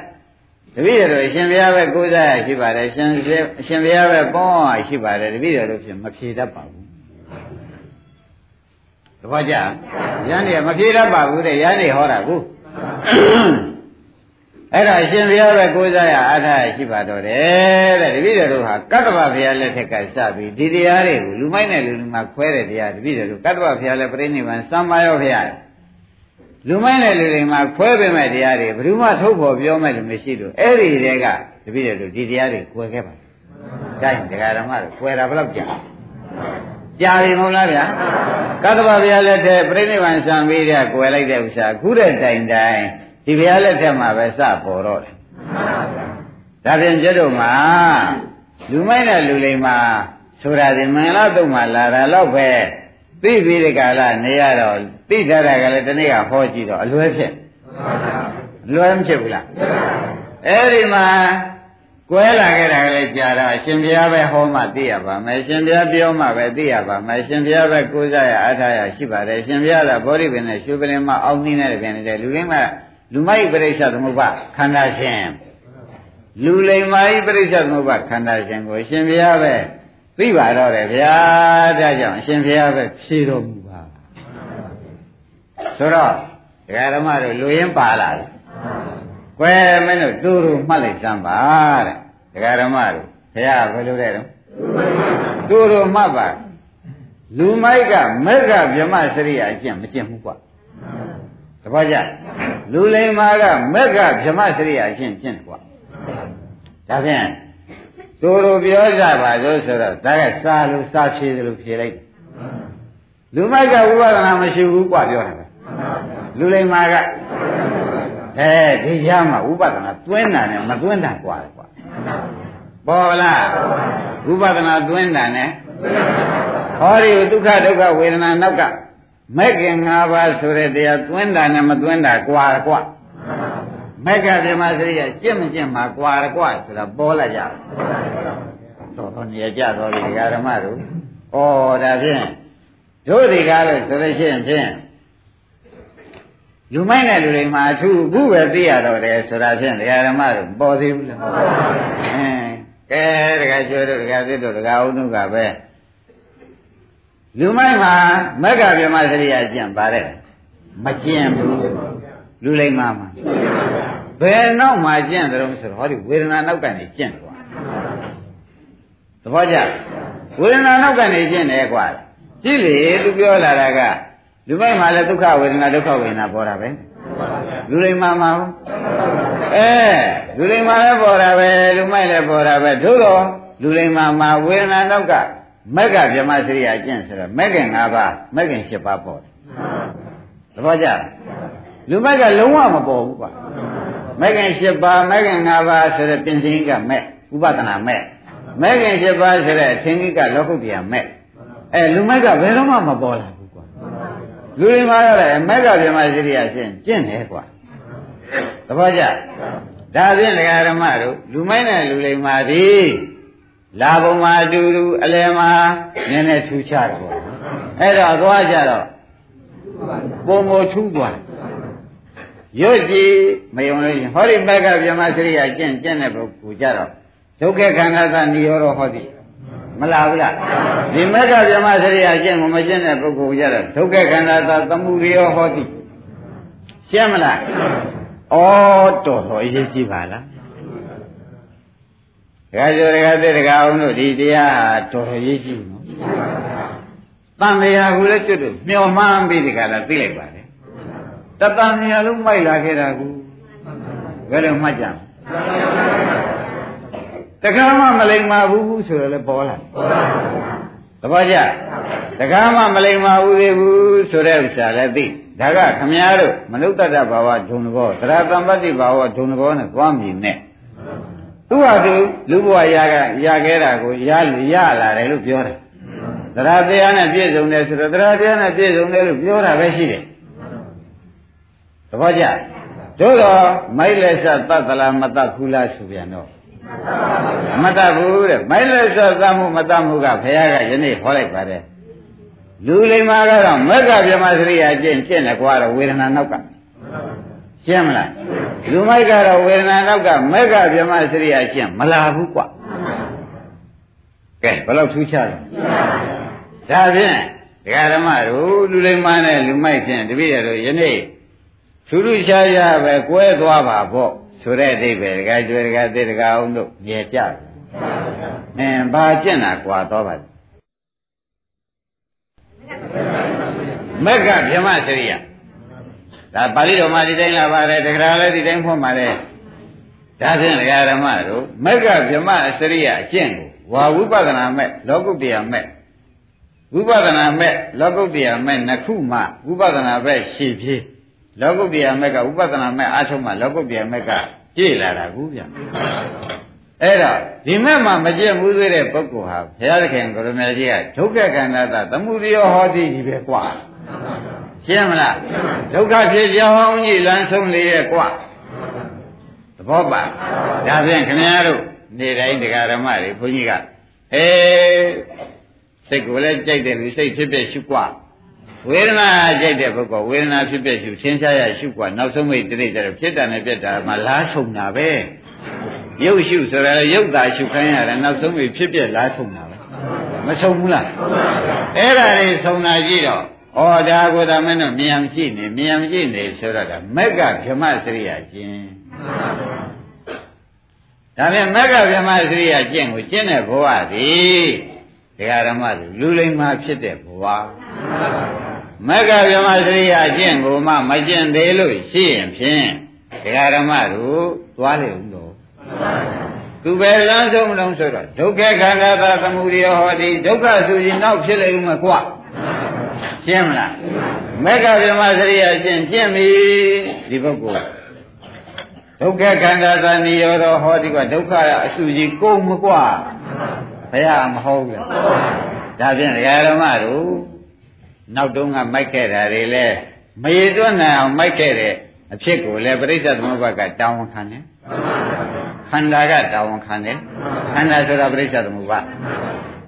တပည့်တော်အရှင်ဘုရားပဲကိုးစားရရှိပါတယ်ရှင်အရှင်ဘုရားပဲပေါင်းရရှိပါတယ်တပည့်တော်တို့ဖြင့်မဖြေတတ်ပါဘူးသဘောကျရန်တွေမဖြေတတ်ပါဘူးတဲ့ရန်တွေဟောတာကူ အဲ့ဒါအရှင်ဘုရားပဲကိုးစားရအားထားရရှိပါတော့တယ်တဲ့တပည့်တော်တို့ဟာကတ္တဗဘုရားလက်ထက်ကစပြီးဒီတရားတွေကိုလူမိုက်နဲ့လူလူမှာခွဲတဲ့တရားတပည့်တော်တို့ကတ္တဗဘုရားလည်းပြိဋိနိဗ္ဗာန်စံမရောဘုရားလူမိုက်နဲ့လူတွေမှာခွဲပေးမဲ့တရားတွေဘယ်သူမှထုတ်ဖို့ပြောမဲ့လူမရှိလို့အဲ့ဒီတဲကတပည့်တော်တို့ဒီတရားတွေကွယ်ခဲ့ပါဒါရင်တရားဓမ္မတွေကွယ်တာဘယ်လောက်ကြာကြာပြီမဟုတ်လားဗျာကတ္တဗဘုရားလက်ထက်ပြိဋိနိဗ္ဗာန်စံပြီးတဲ့ကွယ်လိုက်တဲ့ဥစ္စာခုတဲ့တိုင်တိုင် ဒီဘုရားလက်ထက်မှာပဲစပေါ်တော့တယ်ဒါဖြင့်ကျွတ်တို့မှာလူမိုက်နဲ့လူလိမ္မာဆိုတာဒီမင်္ဂလာတုံမှာလာတာတော့ပဲသိပြီးဒီကလာနေရတော့သိထားတာကလည်းဒီနေ့ကဟောကြည့်တော့အလွဲဖြစ်လွဲမဖြစ်ဘူးလားအဲ့ဒီမှာကွဲလာခဲ့တာကလည်းကြာတော့ရှင်ဘုရားပဲဟောမှသိရပါမယ်ရှင်ဘုရားပြောမှပဲသိရပါမယ်ရှင်ဘုရားပဲကိုးစားရအားထားရရှိပါတယ်ရှင်ဘုရားကဗောဓိပင်နဲ့ရှုပရင်မအောင်နှင်းတဲ့ပြင်တဲ့လူရင်းက လူမိုက်ပရိစ္ဆသမုပ္ပါခန္ဓာရှင်လူလိမ္မာဤပရိစ္ဆသမုပ္ပါခန္ဓာရှင်ကိုရှင်ဘုရားပဲသိပါတော့တယ်ဗျာဒါကြောင့်ရှင်ဘုရားပဲဖြေတော်မူပါဆိုတော့ဒကာဓမ္မတို့လူရင်းပါလာတယ်ကွယ်မင်းတို့တူတူမှတ်လိုက်စမ်းပါတဲ့ဒကာဓမ္မတို့ဘုရားဘယ်လိုလဲတော့တူတူမှတ်ပါလူမိုက်ကမက်ကဗြဟ္မစရိယာအကျင့်မကျင့်ဘူးကွာတပည့်ကြ လူလိမ္မာကမက်ကဗြဟ္မစရိယာအကျင့်ကျင့်တယ်ကွာဒါဖြင့်တို့တို့ပြောကြပါလို့ဆိုတော့ဒါကစားလို့စားဖြေတယ်လို့ဖြေလိုက်လူမိုက်ကဝိပဿနာမရှိဘူးကွာပြောတယ်လူလိမ္မာကအဲဒီရမှာဝိပဿနာသွင်းတာနဲ့မသွင်းတာကွာကွာပေါ်လားဝိပဿနာသွင်းတာနဲ့ဟောဒီဒုက္ခဒုက္ခဝေဒနာနောက်က မဲ့ခင်၅ပါးဆိုတဲ့တရားသွင်းတာနဲ့မသွင်းတာကွာကွာမက်ကပြမစရိယကြင့်မကြင့်မှာကွာကွာဆိုတာပေါ်လာကြတယ်တော်တော်နေကြတော်ပြီဓမ္မတို့ဩဒါဖြင့်တို့ဒီကားလို့ဆိုလို့ရှိရင်ဖြင့်လူမိုက်တဲ့လူတွေမှာအထူးခုပဲသိရတော့တယ်ဆိုတာဖြင့်ဓမ္မတို့ပေါ်သေးဘူးလားအဲကဲတခါကျွဲတို့တခါသစ်တို့တခါအုံးတို့ကပဲ လူမိုက်မှာမက္ကဗြဟ္မစရိယကျင့်ပါတယ်မကျင့်ဘူးလူလိမ္မာမှာဘယ်နောက်မှာကျင့်တယ်လို့ဆိုတော့ဟောဒီဝေဒနာနောက်ကနေကျင့်သွားသဘောကျဝေဒနာနောက်ကနေကျင့်တယ်ကွာကြည့်လေသူပြောလာတာကလူမိုက်မှာလည်းဒုက္ခဝေဒနာဒုက္ခဝေဒနာပေါ်တာပဲလူလိမ္မာမှာအဲလူလိမ္မာလည်းပေါ်တာပဲလူမိုက်လည်းပေါ်တာပဲသို့တော့လူလိမ္မာမှာဝေဒနာနောက်က မက်ကဗြဟ္မစရိယာကျင့်ဆိုတော့မက်ကင်၅ပါးမက်ကင်၈ပါးပေါ်တယ်သဘောကျလူမက်ကလုံးဝမပေါ်ဘူးကွာမက်ကင်၈ပါးမက်ကင်၅ပါးဆိုတဲ့ပြင်စင်ကမက်ဥပဒနာမက်မက်ကင်၈ပါးဆိုတဲ့အထင်ကြီးကလောကုတ္တရာမက်အဲလူမက်ကဘယ်တော့မှမပေါ်လာဘူးကွာလူတွေမှာလည်းမက်ကဗြဟ္မစရိယာကျင့်ကျင့်တယ်ကွာသဘောကျဒါဖြင့်ဒကာရမတို့လူမိုက်နဲ့လူလိမ္မာသည် လာပုံမှာအတူတူအလယ်မှာနည်းနည်းထူးခြားတယ်ပေါ့အဲ့တော့သွားကြတော့ပုံမထူးသွားရွတ်ကြည့်မယုံလို့ရှင်ဟောဒီဘက်ကဗြဟ္မစရိယာကျင့်ကျင့်တဲ့ပုဂ္ဂိုလ်ကြတော့ဒုက္ခခန္ဓာသနိရောဓဟောသည်မလားဘူးလားဒီမက်ကဗြဟ္မစရိယာကျင့်ကိုမကျင့်တဲ့ပုဂ္ဂိုလ်ကြတော့ဒုက္ခခန္ဓာသသမှုရိယောဟောသည်ရှင်းမလားဩတော်တော်အရေးကြီးပါလား ဒကာကျော်ဒကာသစ်ဒကာအောင်တို့ဒီတရားဟာတော်တော်ရေးကြည့်နော်တန်တရားကိုလည်းကျွတ်တို့မျောမှန်းပြီးဒီကလာသိလိုက်ပါလေတတတန်မြာလုံးမိုက်လာခဲ့တာကူဘယ်လိုမှတ်ကြတခါမှမလိမ္မာဘူးဆိုတော့လည်းပေါ်လာသဘောကျတခါမှမလိမ္မာဘူးသေးဘူးဆိုတဲ့ဥစ္စာလည်းသိဒါကခမည်းတော်မနုဿတ္တဘာဝဒုံဘောသရတံပတ္တိဘာဝဒုံဘောနဲ့သွားမြင်နဲ့ သူ့ဟာသူလူဘဝရကရခဲ့တာကိုရရလာတယ်လို့ပြောတယ်သရတရားနဲ့ပြည့်စုံတယ်ဆိုတော့သရတရားနဲ့ပြည့်စုံတယ်လို့ပြောတာပဲရှိတယ်သဘောကျတို့တော့မိုက်လက်ဆက်တတ်သလားမတတ်ဘူးလားဆိုပြန်တော့မတတ်ဘူးတဲ့မိုက်လက်ဆက်သတ်မှုမတတ်မှုကဘုရားကယနေ့ဟောလိုက်ပါတယ်လူလိမ္မာကတော့မက္ကဗြဟ္မစရိယာကျင့်ကျင့်တယ်ကွာတော့ဝေဒနာနောက်က ရှင်းမလားလူမိုက်ကတော့ဝေဒနာနောက်ကမက္ကဗြဟ္မစရိယာကျင့်မလာဘူးကွာကဲဘယ်လောက်ထူးခြားလဲဒါဖြင့်ဒကာဓမ္မတို့လူလိမ္မာနဲ့လူမိုက်ဖြင့်တပည့်ရတို့ယနေ့ထူးထူးခြားခြားပဲကွဲသွားပါပေါ့ဆိုတဲ့အဓိပ္ပာယ်ဒကာကျွဲဒကာသေးဒကာအောင်တို့မြင်ကြတယ်အင်းဘာကျင့်တာကွာတော့ပါမက္ကဗြဟ္မစရိယ ဒါပါဠိတော်မှာဒီတိုင်းလာပါတယ်တခါလည်းဒီတိုင်းဖွင့်ပါတယ်ဒါဖြင့်ဒကာဓမ္မတို့မက္ကဗြဟ္မစရိယအကျင့်ကိုဝါဝိပဿနာမဲ့လောကုတ္တရာမဲ့ဝိပဿနာမဲ့လောကုတ္တရာမဲ့နှစ်ခုမှဝိပဿနာပဲရှည်ပြေးလောကုတ္တရာမဲ့ကဥပဒနာမဲ့အားထုတ်မှလောကုတ္တရာမဲ့ကကြည့်လာတာကူဗျအဲ့တော့ဒီမဲ့မှာမကြည့်ဘူးသေးတဲ့ပုဂ္ဂိုလ်ဟာဘုရားသခင်ကိုရမေကြီးကဒုက္ခကန္တာသသမုဒယောဟောတိကြီးပဲကွာ ရှင်းမလားဒုက္ခဖြစ်ကြောင်းကြီးလမ်းဆုံးလေရဲ့ကွာသဘောပါဒါဖြင့်ခင်ဗျားတို့နေတိုင်းတရားဓမ္မတွေဘုန်းကြီးကအေးစိတ်ကိုလည်းကြိုက်တယ်လူစိတ်ဖြစ်ဖြစ်ရှုကွာဝေဒနာကြိုက်တဲ့ပုဂ္ဂိုလ်ဝေဒနာဖြစ်ဖြစ်ရှုသင်္ချာရရှုကွာနောက်ဆုံးမိတ်တိတိကျတော့ဖြစ်တယ်နဲ့ပြက်တာမှလားဆုံးတာပဲရုပ်ရှုဆိုတာရုပ်သာရှုခိုင်းရတယ်နောက်ဆုံးမိတ်ဖြစ်ပြက်လားဆုံးတာပဲမဆုံးဘူးလားအဲ့ဒါတွေဆုံးတာကြည့်တော့ ဩဒါကိုဒါမင်းတို့မြန်ကြည့်နေမြန်ကြည့်နေဆိုတော့ဒါမက်ကဗြဟ္မစရိယာကျင့်ဒါပြန်မက်ကဗြဟ္မစရိယာကျင့်ကိုကျင့်တဲ့ဘဝသည်ဒကာရမလူလိမ္မာဖြစ်တဲ့ဘဝမက္ကဗြဟ္မစရိယာကျင့်ကိုမှမကျင့်သေးလို့ရှိရင်ဖြင့်ဒကာဓမ္မတို့သွားလေဦးတော့သူပဲလမ်းဆုံးလုံးဆိုတော့ဒုက္ခခန္ဓာသာသမုဒယဟောတိဒုက္ခဆိုရင်နောက်ဖြစ်လေဦးမကွ ရှင်းမလားမက္ကဗြဟ္မစရိယာကျင့်ကျင့်ပြီဒီပုဂ္ဂိုလ်ဒုက္ခခန္ဓာသာနိရောဓဟောတိကဒုက္ခအဆူကြီးကုန်မကွဘုရားမဟုတ်ဘူးဒါဖြင့်ဒကာဓမ္မတို့နောက်တုန်းကမိုက်ခဲ့တာတွေလဲမရတွန်းနိုင်အောင်မိုက်ခဲ့တဲ့အဖြစ်ကိုလည်းပရိစ္ဆေသမုပ္ပါကတောင်းဝန်ခံတယ်ခန္ဓာကတောင်းဝန်ခံတယ်ခန္ဓာဆိုတာပရိစ္ဆေသမုပ္ပါ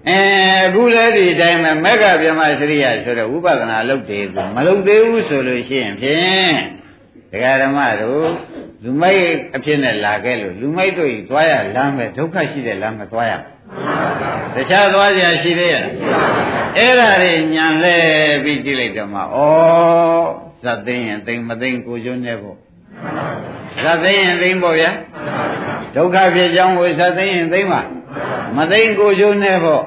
အဲအခုလည်းဒီအတိုင်းပဲမက္ခဗျမစရိယဆိုတဲ့ဝိပဿနာလုပ်တယ်ကိုမလုပ်သေးဘူးဆိုလို့ရှိရင်ဖြင့်ဒကာဓမ္မတို့လူမိုက်အဖြစ်နဲ့လာခဲ့လို့လူမိုက်တို့ကြီးသွားရလမ်းပဲဒုက္ခရှိတဲ့လမ်းပဲသွားရတခြားသွားကြရှိသေးရဲ့အဲ့ဒါတွေညံလဲပြီးကြည့်လိုက်တော့မှဩဇတ်သိရင်သိမသိကိုကျွန်းနေဖို့ဇတ်သိရင်သိဖို့ဗျာဒုက္ခဖြစ်ကြောင်းကိုဇတ်သိရင်သိမှာမသိကိုကျွန်းနေဖို့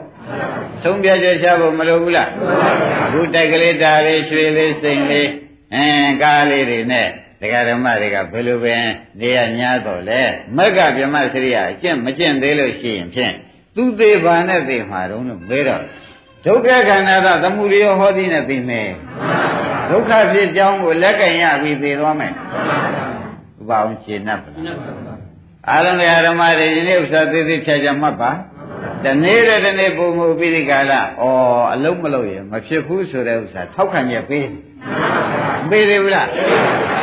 သုံးပြချက်ချဖို့မလိုဘူးလားအခုတိုက်ကလေးတာလေးရွှေလေးစိန်လေးအင်းကားလေးတွေနဲ့တရားဓမ္မတွေကဘယ်လိုပဲနေရညာတော့လဲမက္ကဗြဟ္မစရိယအကျင့်မကျင့်သေးလို့ရှိရင်ဖြင့်သူသေးပါနဲ့သိမှာတော့လို့မဲတော့ဒုက္ခခန္ဓာကသမုဒယဟောသည်နဲ့သိမယ်ဒုက္ခဖြစ်ကြောင်းကိုလက်ကင်ရပြီးသိသွားမယ်ဥပအောင်ရှင်း납ပါအာလုံးတရားဓမ္မတွေဒီနေ့ဥစ္စာသေးသေးဖြတ်ချမှတ်ပါ တနေ့တဲ့တနေ့ပုံမှုပြီးဒီကာလဩအလုံးမလုံးရင်မဖြစ်ဘူးဆိုတဲ့ဥစ္စာထောက်ခံချက်ပေးပေးသေးဘူးလား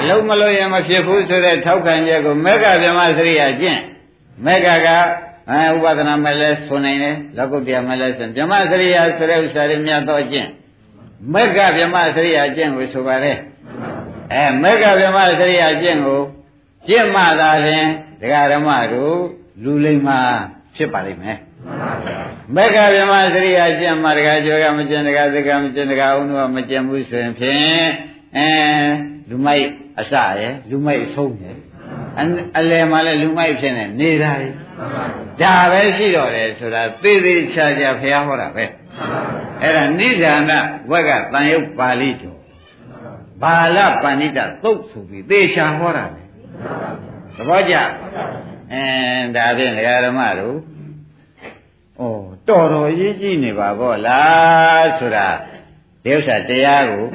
အလုံးမလုံးရင်မဖြစ်ဘူးဆိုတဲ့ထောက်ခံချက်ကိုမေဃဗြဟ္မစရိယကျင့်မေဃကအဲဥပဒနာမဲ့လဲဆိုနိုင်တယ်လောကုတ္တရာမဲ့လဲဆိုဗြဟ္မစရိယာဆိုတဲ့ဥစ္စာတွေမြတ်တော့ကျင့်မက္ကဗြဟ္မစရိယာကျင့်ကိုဆိုပါလေအဲမက္ကဗြဟ္မစရိယာကျင့်ကိုကျင့်မှသာလျှင်ဒကာဓမ္မတို့လူလိမ္မာဖြစ်ပါလိမ့်မယ် မက္ကဗြဟ္မစရိယာကျင့်မှဒကာကျော်ကမကျင့်ဒကာသကမကျင့်ဒကာဦးတို့ကမကျင့်ဘူးဆိုရင်ဖြင့်အဲလူမိုက်အစရယ်လူမိုက်အဆုံးရယ်အလယ်မှာလည်းလူမိုက်ဖြစ်နေနေတာလေဒါပဲရှိတော့တယ်ဆိုတာသေသေးချာချာဘုရားဟောတာပဲအဲ့ဒါနိဒာနဝက်ကတန်ရုပ်ပါဠိတော်ဗဘာလပဏိတသုတ်ဆိုပြီးသေချာဟောတာလေသဘောကျအဲဒါဖြင့်ဓမ္မတို့ဩ တော်တော်ရေးကြည့်နေပါဘောလားဆိုတာဒီဥစ္စာတရားကို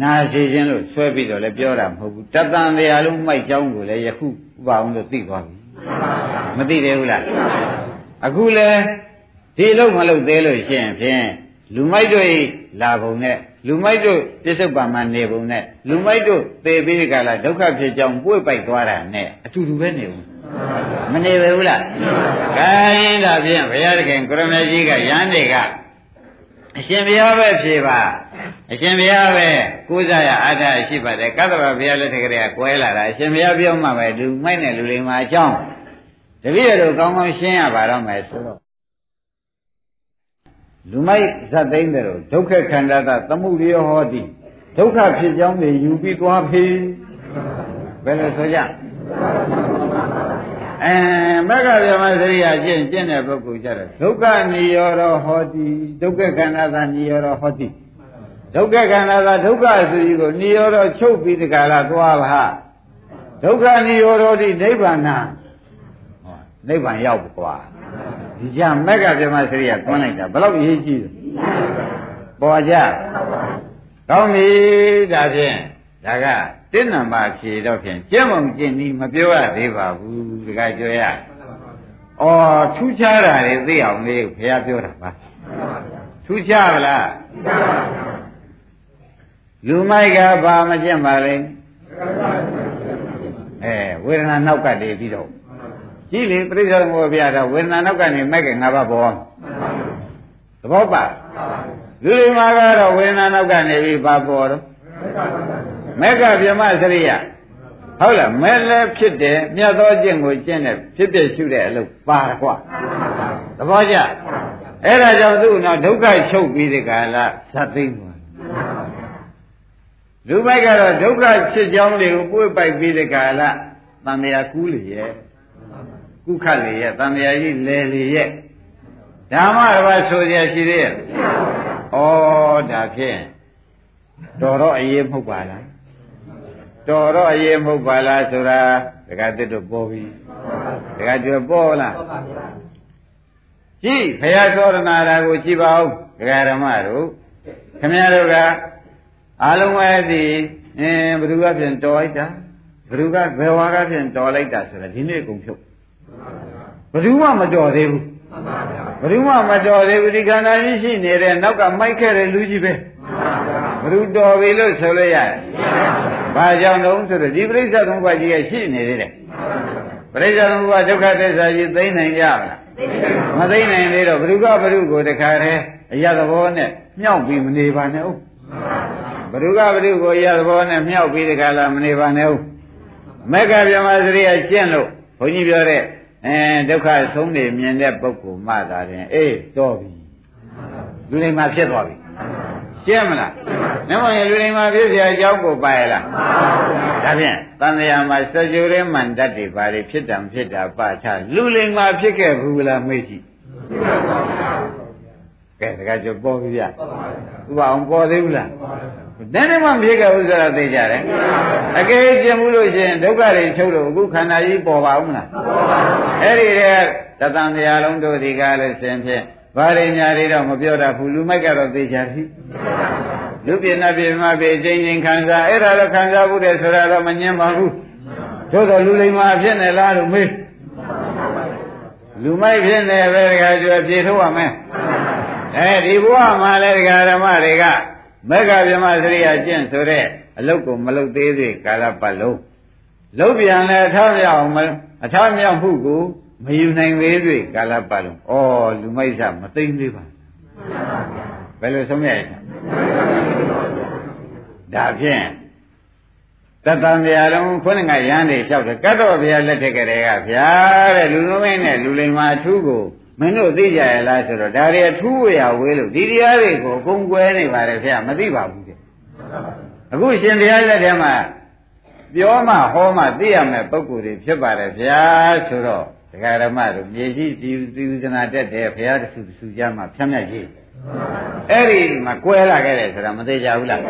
နာစီခြင်းလို့ဆွဲပြီးတော့လည်းပြောတာမဟုတ်ဘူးတတန်တရားလုံးမိုက်ကြောင်းကိုလည်းယခုဥပအောင်လို့သိသွားပြီမသိသေးဘူးလားအခုလည်းဒီလုံးမလုံးသေးလို့ရှိရင်ဖြင့်လူမိုက်တို့လာပုံနဲ့လူမိုက်တို့ပြစ္ဆုတ်ပံမှာနေပုံနဲ့လူမိုက်တို့သေပြီးကြလားဒုက္ခဖြစ်ကြောင်းပွေ့ပိုက်သွားတာနဲ့အတူတူပဲနေဘူး မနေပဲဘူးလားခိုင်းဒါဖြင့်ဘုရားသခင်ကိုရမေကြီးကရဟန်းတွေကအရှင်ဘုရားပဲဖြေပါအရှင်ဘုရားပဲကိုးစားရအားထားရှိပါတယ်ကသဗ္ဗဘုရားလက်ထက်ကလေးကကွဲလာတာအရှင်ဘုရားပြောမှပဲလူမိုက်နဲ့လူလိမ္မာအကြောင်းတပည့်တော်ကောင်းကောင်းရှင်းရပါတော့မယ်ဆိုတော့လူမိုက်ဇတ်သိမ့်တယ်လို့ဒုက္ခခန္ဓာသသမှုရိယဟောတိဒုက္ခဖြစ်ကြောင်းတွေယူပြီးသွားဖေးဘယ်လိုဆိုကြ အဲမက္ခဗျမစရိယကျင့်ကျင့်တဲ့ပုဂ္ဂိုလ်ကြတော့ဒုက္ခနိရောဓဟောတိဒုက္ခခန္ဓာသာနိရောဓဟောတိဒုက္ခခန္ဓာသာဒုက္ခဆိုကြီးကိုနိရောဓချုပ်ပြီးတခါလာသွားပါဒုက္ခနိရောဓတိနိဗ္ဗာန်နိဗ္ဗာန်ရောက်ကွာဒီကြမက္ခဗျမစရိယတွန်းလိုက်တာဘယ်လောက်အရေးကြီးလဲပေါ်ကြကောင်းပြီဒါဖြင့်ဒါက တင်းနံပါဖြေတော့ဖြင့်ကျင့်မုံကျင့်ဒီမပြောရသေးပါဘူးတခါပြောရဩထူးခြားတာတွေသိအောင်လေးဘုရားပြောတာပါထူးခြားပါလားလူမိုက်ကဘာမကျင့်ပါလဲအဲဝေဒနာနောက်ကတည်းပြီးတော့ကြည့်လေပြိဿမောပြတော့ဝေဒနာနောက်ကနေမိုက်ကငါးပါးပေါ်သဘောပါလူတွေမှာကတော့ဝေဒနာနောက်ကနေပြီးပါပေါ်တော့ မက်ကပြမစရိယဟုတ်လားမဲလည်းဖြစ်တယ်မြတ်သောကျင့်ကိုကျင့်တယ်ဖြစ်ဖြစ်ရှုတဲ့အလုပ်ပါကွာသဘောကျအဲ့ဒါကြောင့်သူ့တော့ဒုက္ခချုပ်ပြီးဒီကလာသတ်သိမ့်သွားလူမိုက်ကတော့ဒုက္ခဖြစ်ကြောင်းတွေကိုပွေ့ပိုက်ပြီးဒီကလာတန်မြာကူးလေရဲ့ကုခတ်လေရဲ့တန်မြာကြီးလဲလေရဲ့ဓမ္မတစ်ပါးဆိုရရှိသေးရဲ့ဩဒါဖြင့် တော်တော့အရေးမဟုတ်ပါလားတော်တော့အရေးမဟုတ်ပါလားဆိုတာဒကာတစ်တို့ပေါ်ပြီဒကာကျွပေါ်လားကြည့်ဘုရားသောရဏတာကိုကြည့်ပါဦးဒကာဓမ္မတို့ခင်ဗျားတို့ကအလုံးဝဲသည်အင်းဘ누구ကဖြင့်တော်လိုက်တာဘ누구ကဘယ်ဝါကဖြင့်တော်လိုက်တာဆိုတာဒီနေ့ကုန်ဖြုတ်ဘ누구မှမတော်သေးဘူးဘ누구မှမတော်သေးဘူးဒီခန္ဓာကြီးရှိနေတဲ့နောက်ကမိုက်ခဲ့တဲ့လူကြီးပဲ ါ ဘ누구တော်ပြီလို့ဆိုလို့ရတယ်ဘာကြောင့်လုံးဆိုတော့ဒီပရိစ္ဆေသမုပ္ပါကြီးကရှိနေသေးတယ်ပရိစ္ဆေသမုပ္ပါဒုက္ခသစ္စာကြီးသိနိုင်ကြမလားမသိနိုင်သေးတော့ဘ누구ကဘ누구ကိုတခါတည်းအရသဘောနဲ့မြောက်ပြီးမနေပါနဲ့ဟုတ်ဘ누구ကဘ누구ကိုအရသဘောနဲ့မြောက်ပြီးတခါလာမနေပါနဲ့ဟုတ်မက္ကဗျမစရိယကျင့်လို့ဘုန်းကြီးပြောတဲ့အဲဒုက္ခဆုံးနေမြင်တဲ့ပုဂ္ဂိုလ်မှသာရင်အေးတော်ပြီလူတွေမှာဖြစ်သွားပြီ ရှင်းမလားနမောရလူတွေမှာဖြစ်เสียအကြောင်းကိုပါရလားဒါဖြင့်တန်တရားမှာစကြဝဠာမန္တတ်တွေဘာတွေဖြစ်တာဖြစ်တာပါချလူလိမ္မာဖြစ်ခဲ့ဘူးလားမေ့ကြည့်ကဲတခါကျပေါ်ပြီဗျဥပအောင်ပေါ်သေးဘူးလားတန်းတည်းမှဖြစ်ခဲ့ဘူးဆိုတာသိကြတယ်အကယ်ကျင်ဘူးလို့ရှိရင်ဒုက္ခတွေချုပ်လို့အခုခန္ဓာကြီးပေါ်ပါဦးမလားအဲ့ဒီတည်းတသံတရားလုံးတို့ဒီကားလို့ရှင်ဖြင့် ဘာတွေညာတွေတော့မပြောတတ်ဘူးလူမိုက်ကတော့သိကြပြီလူပြင်းနာပြင်းမပြင်းချင်းချင်းခံစားအဲ့ဒါတော့ခံစားဘူးတဲ့ဆိုတာတော့မငင်းပါဘူးသို့တော်လူလိမ္မာဖြစ်နေလားလို့မေးလူမိုက်ဖြစ်နေပဲတခါကျွယ်ပြေထုတ်ရမယ်အဲဒီဘုရားမှာလည်းဒကာဓမ္မတွေကမက္ခဗြဟ္မစရိယကျင့်ဆိုတဲ့အလုတ်ကိုမလုတ်သေးသေးကာလပတ်လုံးလုတ်ပြန်လဲအထောက်မြောက်မအထောက်မြောက်မှုကို မယူနိုင်သေးသေးကာလပတ်လုံးဩလူမိုက်စားမသိမ့်သေးပါဘယ်လိုဆုံးရလဲဒါဖြင့်တတံဗျာလုံးခုနကရဟန်းတွေလျှောက်တယ်ကတ်တော်ဗျာလက်ထက်ကလေးကဗျာတဲ့လူလုံးမင်းနဲ့လူလိမ္မာအထူးကိုမင်းတို့သိကြရလားဆိုတော့ဒါတွေအထူးဝေယဝေးလို့ဒီတရားတွေကိုအကုန်ကွဲနေပါတယ်ဗျာမသိပါဘူးတဲ့အခုရှင်တရားလက်ထဲမှာပြောမှဟောမှသိရမယ်ပုံကိုယ်တွေဖြစ်ပါတယ်ဗျာဆိုတော့ ဒကာရမတို့မြေကြီးဒီသီဝဇနာတက်တယ်ဘုရားတဆူတဆူကြမှာဖြတ်မြတ်ကြီးအဲ့ဒီမှာကွဲလာခဲ့တယ်ဆိုတာမသေးကြဘူးလား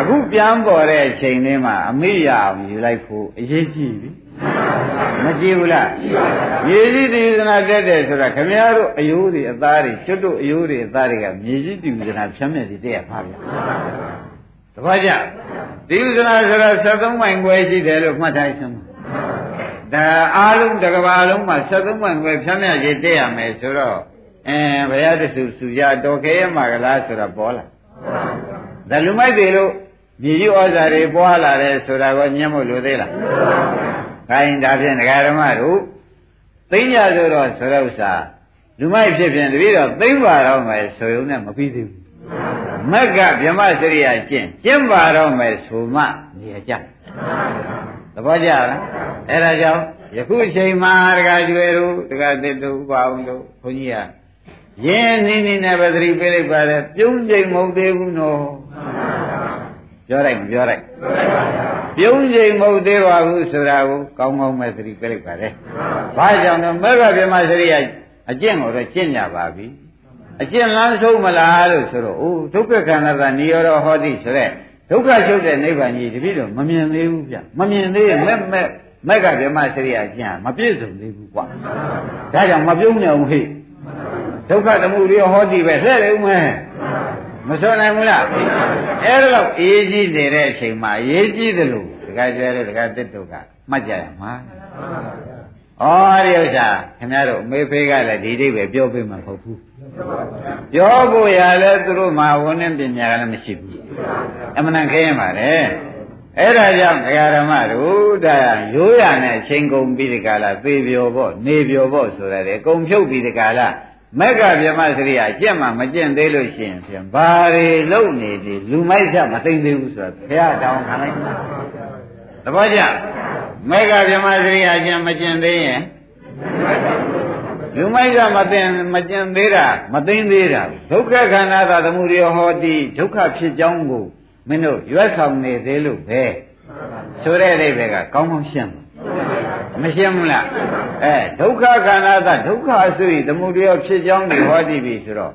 အခုပြန်ပေါ်တဲ့အချိန်လေးမှာအမိရအောင်ယူလိုက်ဖို့အရေးကြီးပြီမကြည့်ဘူးလားမြေကြီးတည်သနာတက်တယ်ဆိုတာခမည်းတော်အယိုးတွေအသားတွေကျွတ်တို့အယိုးတွေအသားတွေကမြေကြီးတည်သနာဖြမ်းမြက်တွေတက်ရပါဗျာတပည့်ကြတည်သနာဆိုတာ73မိုင်ခွဲရှိတယ်လို့မှတ်ထားရှင် ဒါအားလုံးတစ်ကဘာလုံးမှာ73မိုင်ခွဲဖြမ်းမြက်ကြီးတက်ရမယ်ဆိုတော့အဲဘုရားတဆူစုကြတော်ခဲရမှာကလားဆိုတော့ပေါ်လာဒါလူမိုက်တွေလို့မြေကြီးဩဇာတွေပွားလာတယ်ဆိုတာကညှက်မို့လို့သေးလားခိုင်းဒါဖြင့်ဒကာဓမ္မတို့သိညာဆိုတော့ဆိုတော့ဥစ္စာလူမိုက်ဖြစ်ဖြင့်တပည့်တော်သိမ့်ပါတော့မယ်ဆိုရုံနဲ့မပြီးသေးဘူးမက်ကဗြဟ္မစရိယကျင့်ကျင့်ပါတော့မယ်ဆိုမှနေရကြ သဘောကျလားအဲဒါကြောင့်ယခုအချိန်မှာဒကာကျွယ်တို့ဒကာသစ်တို့ဥပအောင်တို့ဘုန်းကြီးကရင်းနေနေနဲ့ပဲသတိပေးလိုက်ပါတယ်ပြုံးချိန်မဟုတ်သေးဘူးနော်ပြောလိုက်မပြောလိုက်ပြုံးချိန်မဟုတ်သေးပါဘူးဆိုတာကိုကောင်းကောင်းပဲသတိပေးလိုက်ပါတယ်ဘာကြောင့်လဲမေဃဗြဟ္မစရိယအကျင့်ကိုတော့ကျင့်ကြပါပြီအကျင့်လမ်းဆုံးမလားလို့ဆိုတော့အိုးဒုက္ခခန္ဓာကနိရောဓဟောတိဆိုတဲ့ ဒုက္ခချုပ်တဲ့နိဗ္ဗာန်ကြီးတပည့်တော်မမြင်သေးဘူးဗျမမြင်သေးရင်မဲ့မဲ့မက်ကဗြဟ္မစရိယကျင့်မပြည့်စုံသေးဘူးကွာဒါကြောင့်မပြုံးနေအောင်ဟိဒုက္ခတမှုတွေဟောတိပဲလှဲ့လေဦးမယ်မဆိုနိုင်ဘူးလားအဲ့ဒါတော့အေးကြီးနေတဲ့အချိန်မှာအေးကြီးတယ်လို့တခါကျတဲ့တခါတစ်တုကမှတ်ကြရမှာ ဩဒီဥစ္စာခင်ဗျားတို့အမေဖေးကလည်းဒီအိဗယ်ပြောပေးမှာမဟုတ်ဘူးပြောဖို့ရလဲသူတို့မှာဝန်းနဲ့ပညာကလည်းမရှိဘူးအမှန်တန်ခဲရင်ပါလေအဲ့ဒါကြောင့်ဒကာဓမ္မတို့ဒါရိုးရနဲ့အချိန်ကုန်ပြီးဒီကလာသေပြောပေါ့နေပြောပေါ့ဆိုရတယ်ကုံဖြုတ်ပြီးဒီကလာမက်ကဗြဟ္မစရိယအကျင့်မှမကျင့်သေးလို့ရှိရင်ဖြင့်ဘာတွေလုံနေသည်လူမိုက်ချက်မသိသေးဘူးဆိုတော့ဘုရားတောင်းခံလိုက်သဘောကျ မက်ကဗြဟ္မစရိယအကျင့်မကျင့်သေးရင်လူမိုက်ကမသိမကျင့်သေးတာမသိသေးတာဒုက္ခခန္ဓာသာသမှုရဟောတိဒုက္ခဖြစ်ကြောင်းကိုမင်းတို့ရွတ်ဆောင်နေသေးလို့ပဲဆိုတဲ့အိဗေကကောင်းကောင်းရှင်းမရှင်းဘူးလားအဲဒုက္ခခန္ဓာသဒုက္ခအစုဤသမုဒယဖြစ်ကြောင်းတွေဟောတည်ပြီဆိုတော့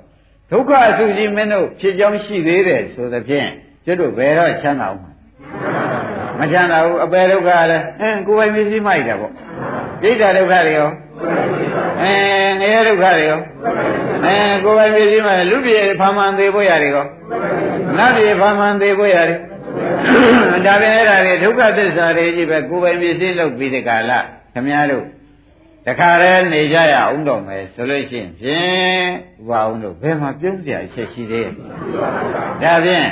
ဒုက္ခအစုကြီးမင်းတို့ဖြစ်ကြောင်းရှိသေးတယ်ဆိုသဖြင့်ကျွတ်တို့ဘယ်တော့ချမ်းသာအောင် မချမ်းသာဘူးအပယ်ဒုက္ခလည်းအင်းကိုယ်ပိုင်မရှိမှိုက်တာပေါ့ဒိဋ္ဌဒုက္ခတွေရောအင်းငရဲဒုက္ခတွေရောအင်းကိုယ်ပိုင်မရှိမှလူပြေဖာမှန်သေးဖို့ရတယ်ရောနတ်ပြေဖာမှန်သေးဖို့ရတယ်ဒါပင်အဲ့ဒါတွေဒုက္ခသစ္စာတွေကြီးပဲကိုယ်ပိုင်မရှိလို့ပြီးတဲ့ကာလခမည်းတော်တခါတည်းနေကြရအောင်တော့မယ်ဆိုလို့ရှိရင်ဖြင့်ဘာအောင်လို့ဘယ်မှာပြုံးစရာအချက်ရှိသေးလဲဒါဖြင့်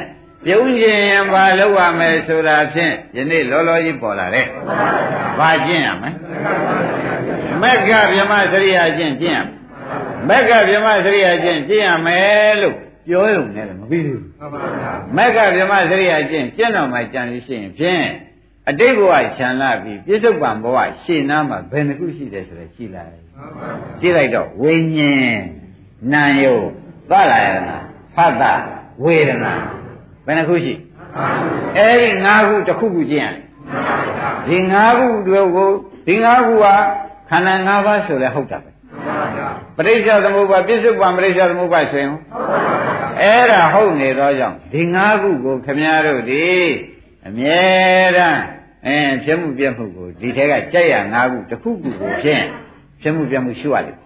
ပြုံးခြင်းဘာလုပ်ရမယ်ဆိုတာဖြင့်ယနေ့လောလောကြီးပေါ်လာတဲ့ဘာကျင့်ရမလဲမက္ခဗြဟ္မစရိယာကျင့်ကျင့်ရမက္ခဗြဟ္မစရိယာကျင့်ကျင့်ရမယ်လို့ပြောရုံနဲ့လည်းမပြီးဘူးမက္ခဗြဟ္မစရိယာကျင့်ကျင့်တော်မှကြံလို့ရှိရင်ဖြင့်အတိတ်ဘဝခြံလာပြီးပြစ္ဆုတ်ပံဘဝရှေ့နားမှာဘယ်နှခုရှိတယ်ဆိုတော့ကြည်လိုက်ကြည်လိုက်တော့ဝိညာဉ်နာယုသလာယနာဖတ်တာဝေဒနာ ဘယ်နှခုရှိအဲ့ဒီ၅ခုတစ်ခုခုကျင့်ရတယ်ဒီ၅ခုတို့ကိုဒီ၅ခုကခန္ဓာ၅ပါးဆိုလဲဟုတ်တာပဲပရိစ္ဆေသမုပ္ပါပြစ္ဆုတ်ပံပရိစ္ဆေသမုပ္ပါဆိုရင်အဲ့ဒါဟုတ်နေသောကြောင့်ဒီ၅ခုကိုခမည်းတော်ဒီအမြဲတမ်းအဲဖြစ်မှုပြက်မှုကိုဒီထဲကကြက်ရ၅ခုတစ်ခုခုကိုဖြင့် ဖြစ်မှုပြက်မှုရှုရလိမ့်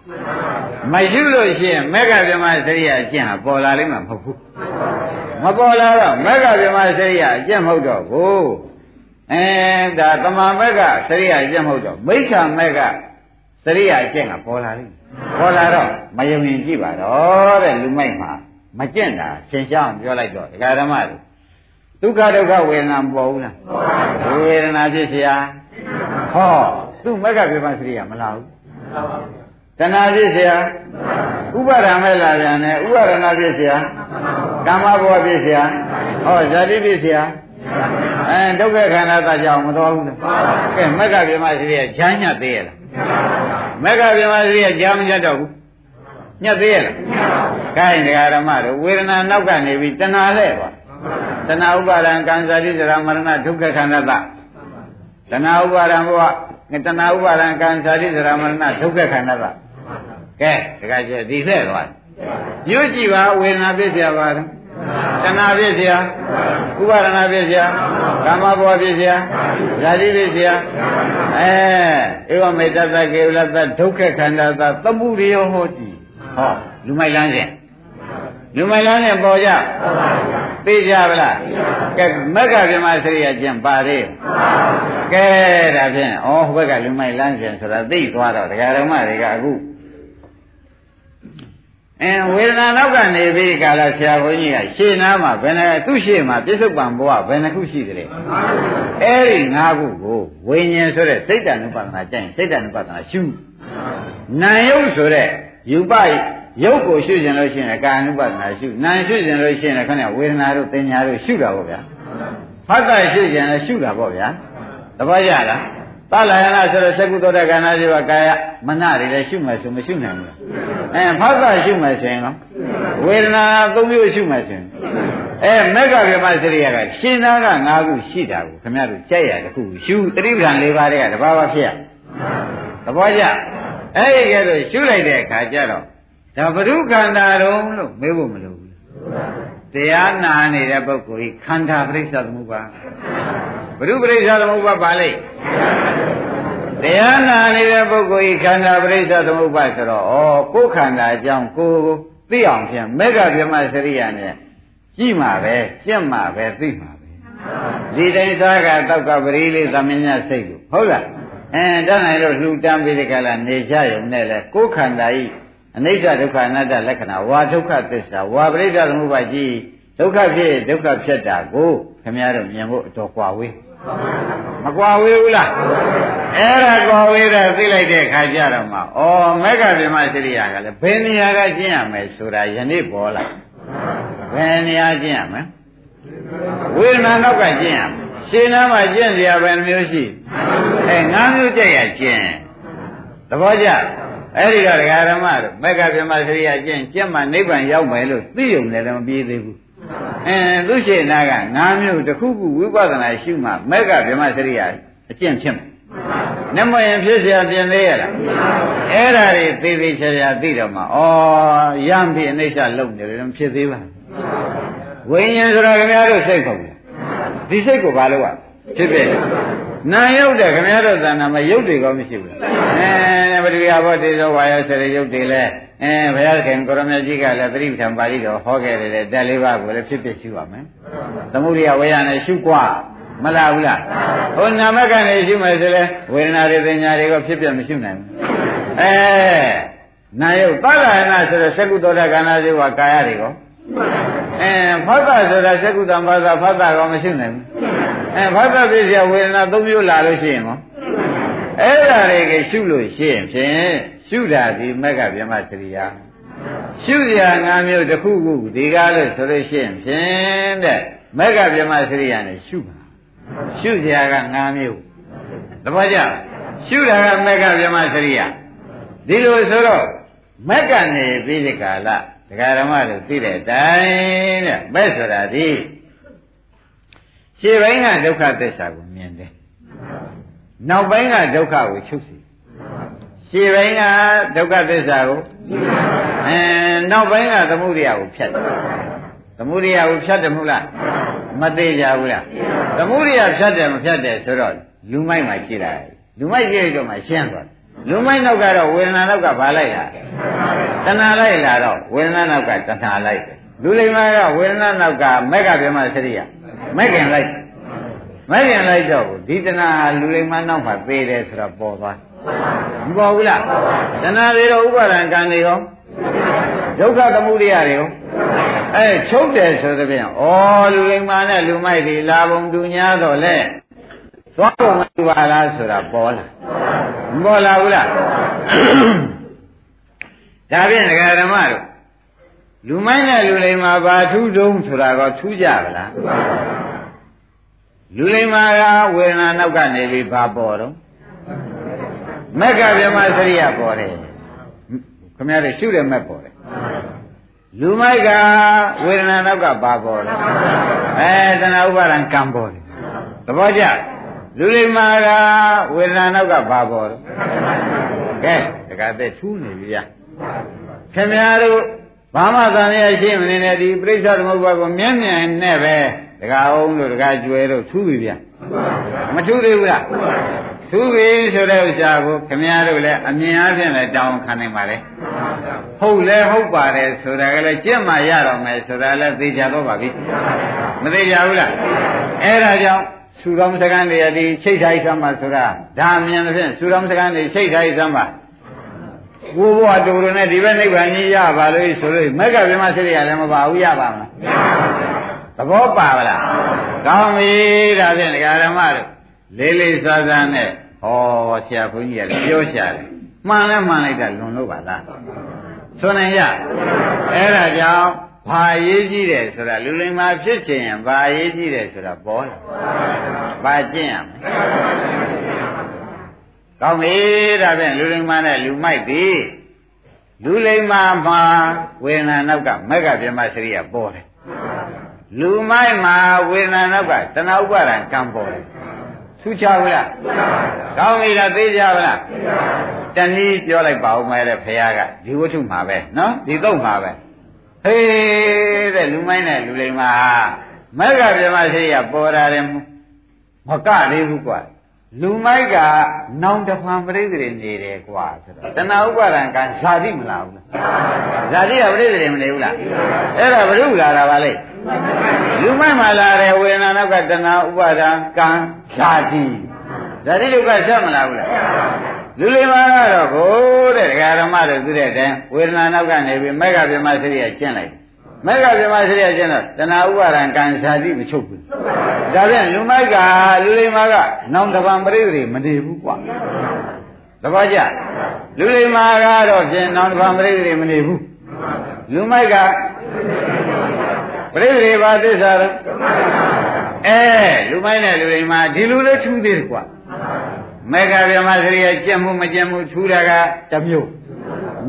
မရှုလို့ရှိရင်မေဃဗြဟ္မစရိယအကျင့်ဟာပေါ်လာလိမ့်မှာမဟုတ်ဘူးမပေါ်လာတော့မေဃဗြဟ္မစရိယအကျင့်မဟုတ်တော့ဘူးအဲဒါတမန်မေဃစရိယအကျင့်မဟုတ်တော့မိစ္ဆာမေဃစရိယအကျင့်ကပေါ်လာလိမ့်ပေါ်လာတော့မယုံရင်ကြည့်ပါတော့တဲ့လူမိုက်မှာမကျင့်တာသင်ကြောင်းပြောလိုက်တော့ဒကာဓမ္မတို့ဒုက္ခဒုက္ခဝေဒနာမပေါ်ဘူးလားဝေဒနာဖြစ်เสียဟောသူ့မက္ခပြမစရိယမလာဘူး တဏှာဖြစ်เสียဥပါဒံမဲ့လာပြန်တယ်ဥပါဒနာဖြစ်เสียကာမဘဝဖြစ်เสียဟောဇာတိဖြစ်เสียအဲဒုက္ခခန္ဓာသာကြောင့်မတော်ဘူးလားကဲမက္ခပြမစရိယဈာညတ်သေးရလားမက္ခပြမစရိယဈာမညတ်တော့ဘူးညတ်သေးရလားခိုင်းတရားဓမ္မတို့ဝေဒနာနောက်ကနေပြီးတဏှာလဲပါတဏှာဥပါဒံကံဇာတိဇရာမရဏဒုက္ခခန္ဓာတတဏှာဥပါဒံဘဝ တဏှာဥပါဒံကံဇာတိဇရာမရဏဒုက္ခခန္ဓာတကဲတခါကျဒီလှဲ့သွား ညွတ်ကြည့်ပါဝေဒနာဖြစ်เสียပါတော့တဏှာဖြစ်เสียဥပါဒနာဖြစ်เสียကာမဘဝဖြစ်เสียဇာတိဖြစ်เสียအဲဧဝမေတ္တသကေဝလတ္တဒုက္ခခန္ဓာသသမှုရိယောဟောတိဟောလူမိုက်လန်းစဉ် လူမိုက်လန်းစဉ်ပေါ်ကြသိကြဗလားကဲမက္ခဗြဟ္မစရိယကျင့်ပါသေးကဲဒါဖြင့်ဩဟိုဘက်ကလူမိုက်လန်းစဉ်ဆိုတာသိသွားတော့ဒကာဓမ္မတွေကအခုအဲဝေဒနာနောက်ကနေပြီးကာလဆရာဘုန်းကြီးကရှင်းနာမှာဘယ်နှသူ့ရှေ့မှာပြစ္ဆုတ်ပံဘဝဘယ်နှခုရှိတယ်အဲ့ဒီ၅ခုကိုဝိညာဉ်ဆိုတဲ့စိတ်တ ानु ပဒနာကျင့်စိတ်တ ानु ပဒနာရှုနာယုတ်ဆိုတဲ့ယူပ ရုပ်ကိုရှုကျင်လို့ရှိရင်ကာ ानु ပဒနာရှုနာရှုကျင်လို့ရှိရင်ခဏဝေဒနာတို့သင်ညာတို့ရှုတာပေါ့ဗျာဖတ်တာရှုကျင်လည်းရှုတာပေါ့ဗျာတပည့်ရလားသလယနာဆိုတော့သက္ကုသောတကနာဇေဝကာယမနတွေလည်းရှုမှဆိုမရှုနိုင်ဘူးလားအဲဖောက်တာရှုမှဆိုရင်ကောဝေဒနာသုံးမျိုးရှုမှဆိုရင်အဲမက္ခဗြဟ္မစရိယကရှင်သားက၅ခုရှိတာကိုခင်ဗျားတို့ကြိုက်ရတခုရှုတတိပ္ပံ၄ပါးတည်းကတဘာဝဖြစ်ရသဘောကျအဲ့ဒီကဲတော့ရှုလိုက်တဲ့အခါကျတော့ ဒါဘ ᱹ ခန္ဓာတုံးလို့မေးဖို့မလိုဘူးတရားနာနေတဲ့ပုဂ္ဂိုလ်ဤခန္ဓာပရိစ္ဆသမုပ္ပါဘ ᱹ ပရိစ္ဆသမုပ္ပါပါလိမ့်တရားနာနေတဲ့ပုဂ္ဂိုလ်ဤခန္ဓာပရိစ္ဆသမုပ္ပါဆိုတော့ဩကိုယ်ခန္ဓာအကြောင်းကိုသိအောင်ဖြင့်မေဃဗြဟ္မစရိယာနဲ့ကြည့်မှာပဲရှင်းမှာပဲသိမှာပဲဒီတိုင်းသားကတောက်ကပရိလေးသမင်းညစိတ်လို့ဟုတ်လားအဲတတ်နိုင်လို့လှူတန်းပြီးဒီကလာနေကြရုံနဲ့လေကိုယ်ခန္ဓာဤ အနိစ္စဒုက္ခအနတ္တလက္ခဏာဝါဒုက္ခသစ္စာဝါပရိစ္ဆသမုပ္ပါကြီးဒုက္ခဖြစ်ဒုက္ခဖြစ်တာကိုခင်ဗျားတို့မြင်ဖို့အတော်ကွာဝေးမကွာဝေးဘူးလားအဲ့ဒါကွာဝေးတာသိလိုက်တဲ့အခါကျတော့မှဩမက္ခဗြဟ္မစရိယာကလည်းဘယ်နေရာကကျင့်ရမယ်ဆိုတာယနေ့ပေါ်လာဘယ်နေရာကျင့်ရမလဲဝေဒနာနောက်ကကျင့်ရမယ်ရှင်နာမှာကျင့်စရာဘယ်နှမျိုးရှိအဲငါးမျိုးကြက်ရကျင့်သဘောကျ အဲ့ဒီတော့ဒကာဓမ္မတို့မက္ခဗြဟ္မစရိယာကျင့်ကျင့်မှနိဗ္ဗာန်ရောက်မယ်လို့သိုံလည်းမပြေးသေးဘူးအဲသူရှိနာကငါးမျိုးတစ်ခုခုဝိပဿနာရှုမှမက္ခဗြဟ္မစရိယာအကျင့်ဖြစ်မှာနမယင်ဖြစ်เสียပြင်သေးရလားအဲ့ဒါတွေသေသေးချာချာသိတော့မှဩရံဖြစ်အိဋ္ဌလုံနေတယ်မဖြစ်သေးပါဝိညာဉ်ဆိုတာခင်ဗျားတို့စိတ်ပေါ့ဒီစိတ်ကိုဘာလို့ ਆ ဖြစ်ဖြစ် နာရုပ်တဲ့ခင်ဗျားတို့သဏ္ဍာန်မှာရုပ်တွေကောမရှိဘူးအဲပရိယာဘောတေဇောဝါယောဆရရုပ်တွေလဲအဲဘုရားခင်ကိုရမကြီးကလည်းသတိပဋ္ဌာန်ပါဠိတော်ဟောခဲ့တယ်တက်လေးပါးကိုလည်းဖြစ်ဖြစ်ရှုရမယ်သမုဒိယဝေယနဲ့ရှုกว่าမလားဘူးလားဟိုနာမကနေရှုမယ်ဆိုလဲဝေဒနာတွေပညာတွေကိုဖြစ်ဖြစ်မရှုနိုင်ဘူးအဲနာယုတ်သလဟနာဆိုတော့သက္ကုသောတကနာဇေဝကာယတွေကိုအဲဖောက်တာဆိုတာသက္ကုတံဘာသာဖောက်တာကောမရှုနိုင်ဘူး အဲဖောက်တာဖြစ်เสียဝေဒနာသုံးမျိုးလာလို့ရှိရင်ကောအဲ့ဒါတွေကရှုလို့ရှိရင်ဖြင့်ရှုတာဒီမက်ကဗြဟ္မစရိယာရှုရငါမျိုးတစ်ခုခုဒီကားလို့ဆိုလို့ရှိရင်ဖြင့်တဲ့မက်ကဗြဟ္မစရိယာနဲ့ရှုပါရှုစရာက၅မျိုးသဘောကျရှုတာကမက်ကဗြဟ္မစရိယဒီလိုဆိုတော့မက်ကနေပြီးဒီကာလဒကာဓမ္မတို့သိတဲ့အတိုင်းတဲ့မက်ဆိုတာဒီ ရှေ့ပိုင်းကဒုက္ခသစ္စာကိုမြင်တယ်နောက်ပိုင်းကဒုက္ခကိုချုပ်စီရှေ့ပိုင်းကဒုက္ခသစ္စာကိုအဲနောက်ပိုင်းကသမုဒိယကိုဖြတ်တယ်သမုဒိယကိုဖြတ်တယ်မဟုတ်လားမသေးကြဘူးလားသမုဒိယဖြတ်တယ်မဖြတ်တယ်ဆိုတော့လူမိုက်မှကြည့်လိုက်လူမိုက်ကြည့်လိုက်တော့မှရှင်းသွားတယ်လူမိုက်နောက်ကတော့ဝေဒနာနောက်ကဘာလိုက်လာတဏှာလိုက်လာတော့ဝေဒနာနောက်ကတဏှာလိုက်တယ်လူလိမ္မာကဝေဒနာနောက်ကမက်ကပြမစရိယ မက်ကင်လိုက်မက်ကင်လိုက်တော့ဒီတဏှာလူလိမ္မာနောက်မှာသေးတယ်ဆိုတော့ပေါ်သွားမပေါ်ဘူးလားတဏှာတွေတော့ဥပါဒံကံတွေရောဒုက္ခသမုဒိယတွေရောအဲချုပ်တယ်ဆိုတဲ့ပြန်ဩလူလိမ္မာနဲ့လူမိုက်တွေလာပုံတူညာတော့လေသွားပုံမတူပါလားဆိုတာပေါ်လာမပေါ်လာဘူးလားဒါဖြင့်ဒကာဓမ္မတို့ လူမိုင်းနဲ့လူလိမ္မာဘာထူးတုံးဆိုတာကထူးကြပါလားလူလိမ္မာကဝေဒနာနောက်ကနေပြီးဘာပေါ်တော့မက္ခဗြဟ္မစရိယပေါ်တယ်ခင်ဗျားတို့ရှုတယ်မဲ့ပေါ်တယ်လူမိုက်ကဝေဒနာနောက်ကဘာပေါ်လဲအဲတဏှာဥပါဒံကံပေါ်တယ်သဘောကျလူလိမ္မာကဝေဒနာနောက်ကဘာပေါ်လဲကဲတခါတည်းထူးနေပြီဗျာခင်ဗျားတို့ ဘာမှသံရရှိမနေနဲ့ဒီပြိဿသမုပ္ပါကိုမြဲမြံနဲ့ပဲတကားအောင်လို့တကားကျွဲလို့ထူးပြီဗျမထူးသေးဘူးလားထူးပြီဆိုတဲ့ဥစ္စာကိုခမည်းတော်လည်းအမြင်အားဖြင့်လည်းတောင်းခံနိုင်ပါလေဟုတ်လဲဟုတ်ပါတယ်ဆိုတာကလည်းကြက်မှရတော့မယ်ဆိုတာလည်းသိကြတော့ပါပြီမသိကြဘူးလားအဲ့ဒါကြောင့်ဆူတော်စကန်းတွေဒီချိတ်ထိုက်သမ်းပါဆိုတာဒါအမြင်ဖြင့်ဆူတော်စကန်းတွေချိတ်ထိုက်သမ်းပါ ဘိုးဘွားတူတူနဲ့ဒီဘက်နိဗ္ဗာန်ကြီးရပါလို့ဆိုလို့မက်ကပြမစိရိယလည်းမပါဘူးရပါမလားသဘောပါဗလားကောင်းပြီဒါဖြင့်ဒကာဓမ္မတို့လေးလေးစားစားနဲ့ဟောဆရာဘုန်းကြီးကလည်းပြောရှာတယ်မှန်လဲမှန်လိုက်တာလွန်လို့ပါလားဆိုနိုင်ရအဲ့ဒါကြောင့်ဘာရေးကြည့်တယ်ဆိုတာလူလိမ္မာဖြစ်ခြင်းရင်ဘာရေးကြည့်တယ်ဆိုတာပေါ်လာဘာကျင့်ရမလဲ ကောင်းပြီဒါဖြင့်လူလိမ္မာနဲ့လူမိုက်ပြီလူလိမ္မာမှာဝေဒနာနောက်ကမက်ကပြမစရိယပေါ်တယ်လူမိုက်မှာဝေဒနာနောက်ကတဏှာဥပါဒံကံပေါ်တယ်ထူးခြားဘူးလားကောင်းပြီလားသိကြပါလားတဏှီပြောလိုက်ပါဦးမယ်တဲ့ဖခင်ကဒီဝတ္ထုမှာပဲနော်ဒီတော့မှာပဲဟေးတဲ့လူမိုင်းနဲ့လူလိမ္မာမက်ကပြမရှိရပေါ်တာတယ်မကသေးဘူးကွာ လူမိုက်ကနောင်တဖန်ပြိဿတွေနေတယ်ကွာဆိုတော့တဏှာဥပါဒံကံဇာတိမလားဘူးလားဇာတိကပြိဿတွေမနေဘူးလားအဲ့ဒါဘုရုလာတာပါလေလူမိုက်မှာလာတယ်ဝေဒနာနောက်ကတဏှာဥပါဒံကံဇာတိဇာတိဒုက္ခဆက်မလားဘူးလားလူလိမ္မာကတော့ဘိုးတဲ့ဒကာဓမ္မတို့သူတဲ့တည်းဝေဒနာနောက်ကနေပြီးမက္ခဗြဟ္မစရိယကျင့်လိုက် မက္ခဗြဟ္မစရိယကျင့်တော့တဏှာဥပါဒံကံဇာတိမချုပ်ဘူးဒါပြန်လူမိုက်ကလူလိမ္မာကနောင်တပံပရိသေမတည်ဘူးကွာတပည့်ကြလူလိမ္မာကတော့ဖြင့်နောင်တပံပရိသေမနေဘူးလူမိုက်ကပရိသေဘာသစ္စာတော့အဲလူမိုက်နဲ့လူလိမ္မာဒီလူလေးထူးသေးတယ်ကွာမေဃဗြဟ္မစရိယကြက်မှုမကြက်မှုထူတာကတစ်မျိုး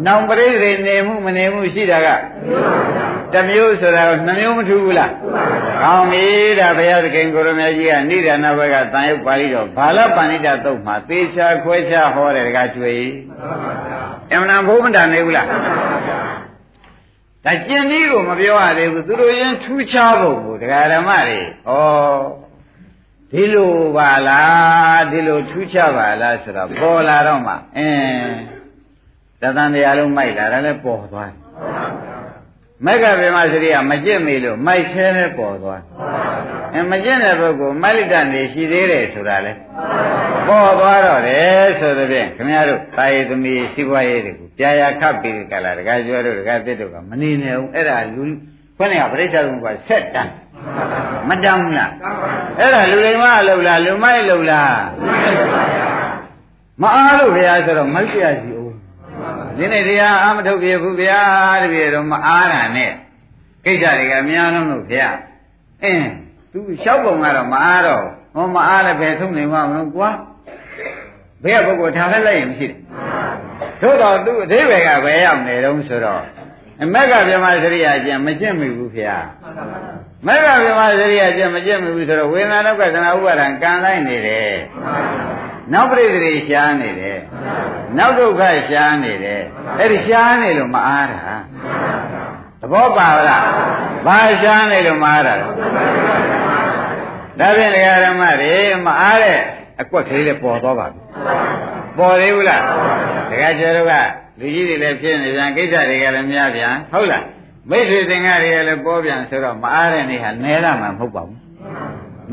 နောင်ပရိသေနေမှုမနေမှုရှိတာကတစ်မျိုး ဆိုတာကနှမျိုးမထူဘူးလားကောင်းပြီဒါဘုရားသခင်ကိုရမကြီးကဏိဒာနဘကတန်ရုပ်ပါဠိတော်ဘာလပဏိတသုတ်မှာသေချာခွဲခြားဟောတယ်တကားကျွေအမှန်ဘုမတာနေဘူးလားဒါကျင်ကြီးကိုမပြောရသေးဘူးသူတို့ရင်ထူးခြားဖို့ကိုဒကာဓမ္မတွေဩဒီလိုပါလားဒီလိုထူးခြားပါလားဆိုတော့ပေါ်လာတော့မှအင်းတသံတရားလုံးမိုက်လာတယ်လည်းပေါ်သွား မက္ကဗေမစရိယမကျင့်မိလို့မိုက်ခဲလည်းပေါ်သွားအဲမကျင့်တဲ့ပုဂ္ဂိုလ်မလိတနေရှိသေးတယ်ဆိုတာလေပေါ်သွားတော့တယ်ဆိုတဲ့ဖြင့်ခင်ဗျားတို့တာယေသမီးစီးပွားရေးတွေကိုကြာရခပ်ပြီးကြလားတခါကျွဲတို့တခါတစ်တို့ကမနေနဲ့ဘူးအဲ့ဒါလူခွနဲ့ကပြိဿသုံးပါဆက်တန်းမတမ်းဘူးလားအဲ့ဒါလူလိမ္မာလှုပ်လားလူမိုက်လှုပ်လားမအားလို့ဗျာဆိုတော့မိုက်ပြစီဦး ဒီနေ့တရားအာမထုတ်ပြဘူးဗျာတပြည့်တော့မအားတာနဲ့ကိစ္စတွေကများလုံးလို့ဗျာအင်းသူလျှောက်ပုံကတော့မအားတော့ဟောမအားလည်းပဲထုတ်နေမှာမလို့ကွာဘယ်ကပုဂ္ဂိုလ်ထားလိုက်လိုက်ရင်မရှိဘူးသို့တော့သူအသေးပဲကဘယ်ရောက်နေတုံးဆိုတော့အမက်ကပြမစရိယာကျန်မကျင့်မိဘူးဗျာမက္ခဗြဟ္မစရိယကျင့်မကျင့်ဘူးဆိုတော့ဝေဒနာတော့ကသနာဥပါဒံကံလိုက်နေတယ် နောက်ပရိသေရှားနေတယ်နောက်ဒုက္ခရှားနေတယ်အဲ့ဒီရှားနေလို့မအားတာသဘောပါလားဘာရှားနေလို့မအားတာဒါဖြင့်ဓမ္မတွေမအားတဲ့အကွက်ကလေးလည်းပေါ်သွားပါပြီပေါ်သေးဘူးလားတခါကျတော့ကလူကြီးတွေလည်းဖြစ်နေပြန်ကိစ္စတွေကလည်းများပြန်ဟုတ်လားမိတ်ဆွေသင်္ကတွေလည်းပေါ်ပြန်ဆိုတော့မအားတဲ့နေ့ဟာနဲရမှာမဟုတ်ပါဘူး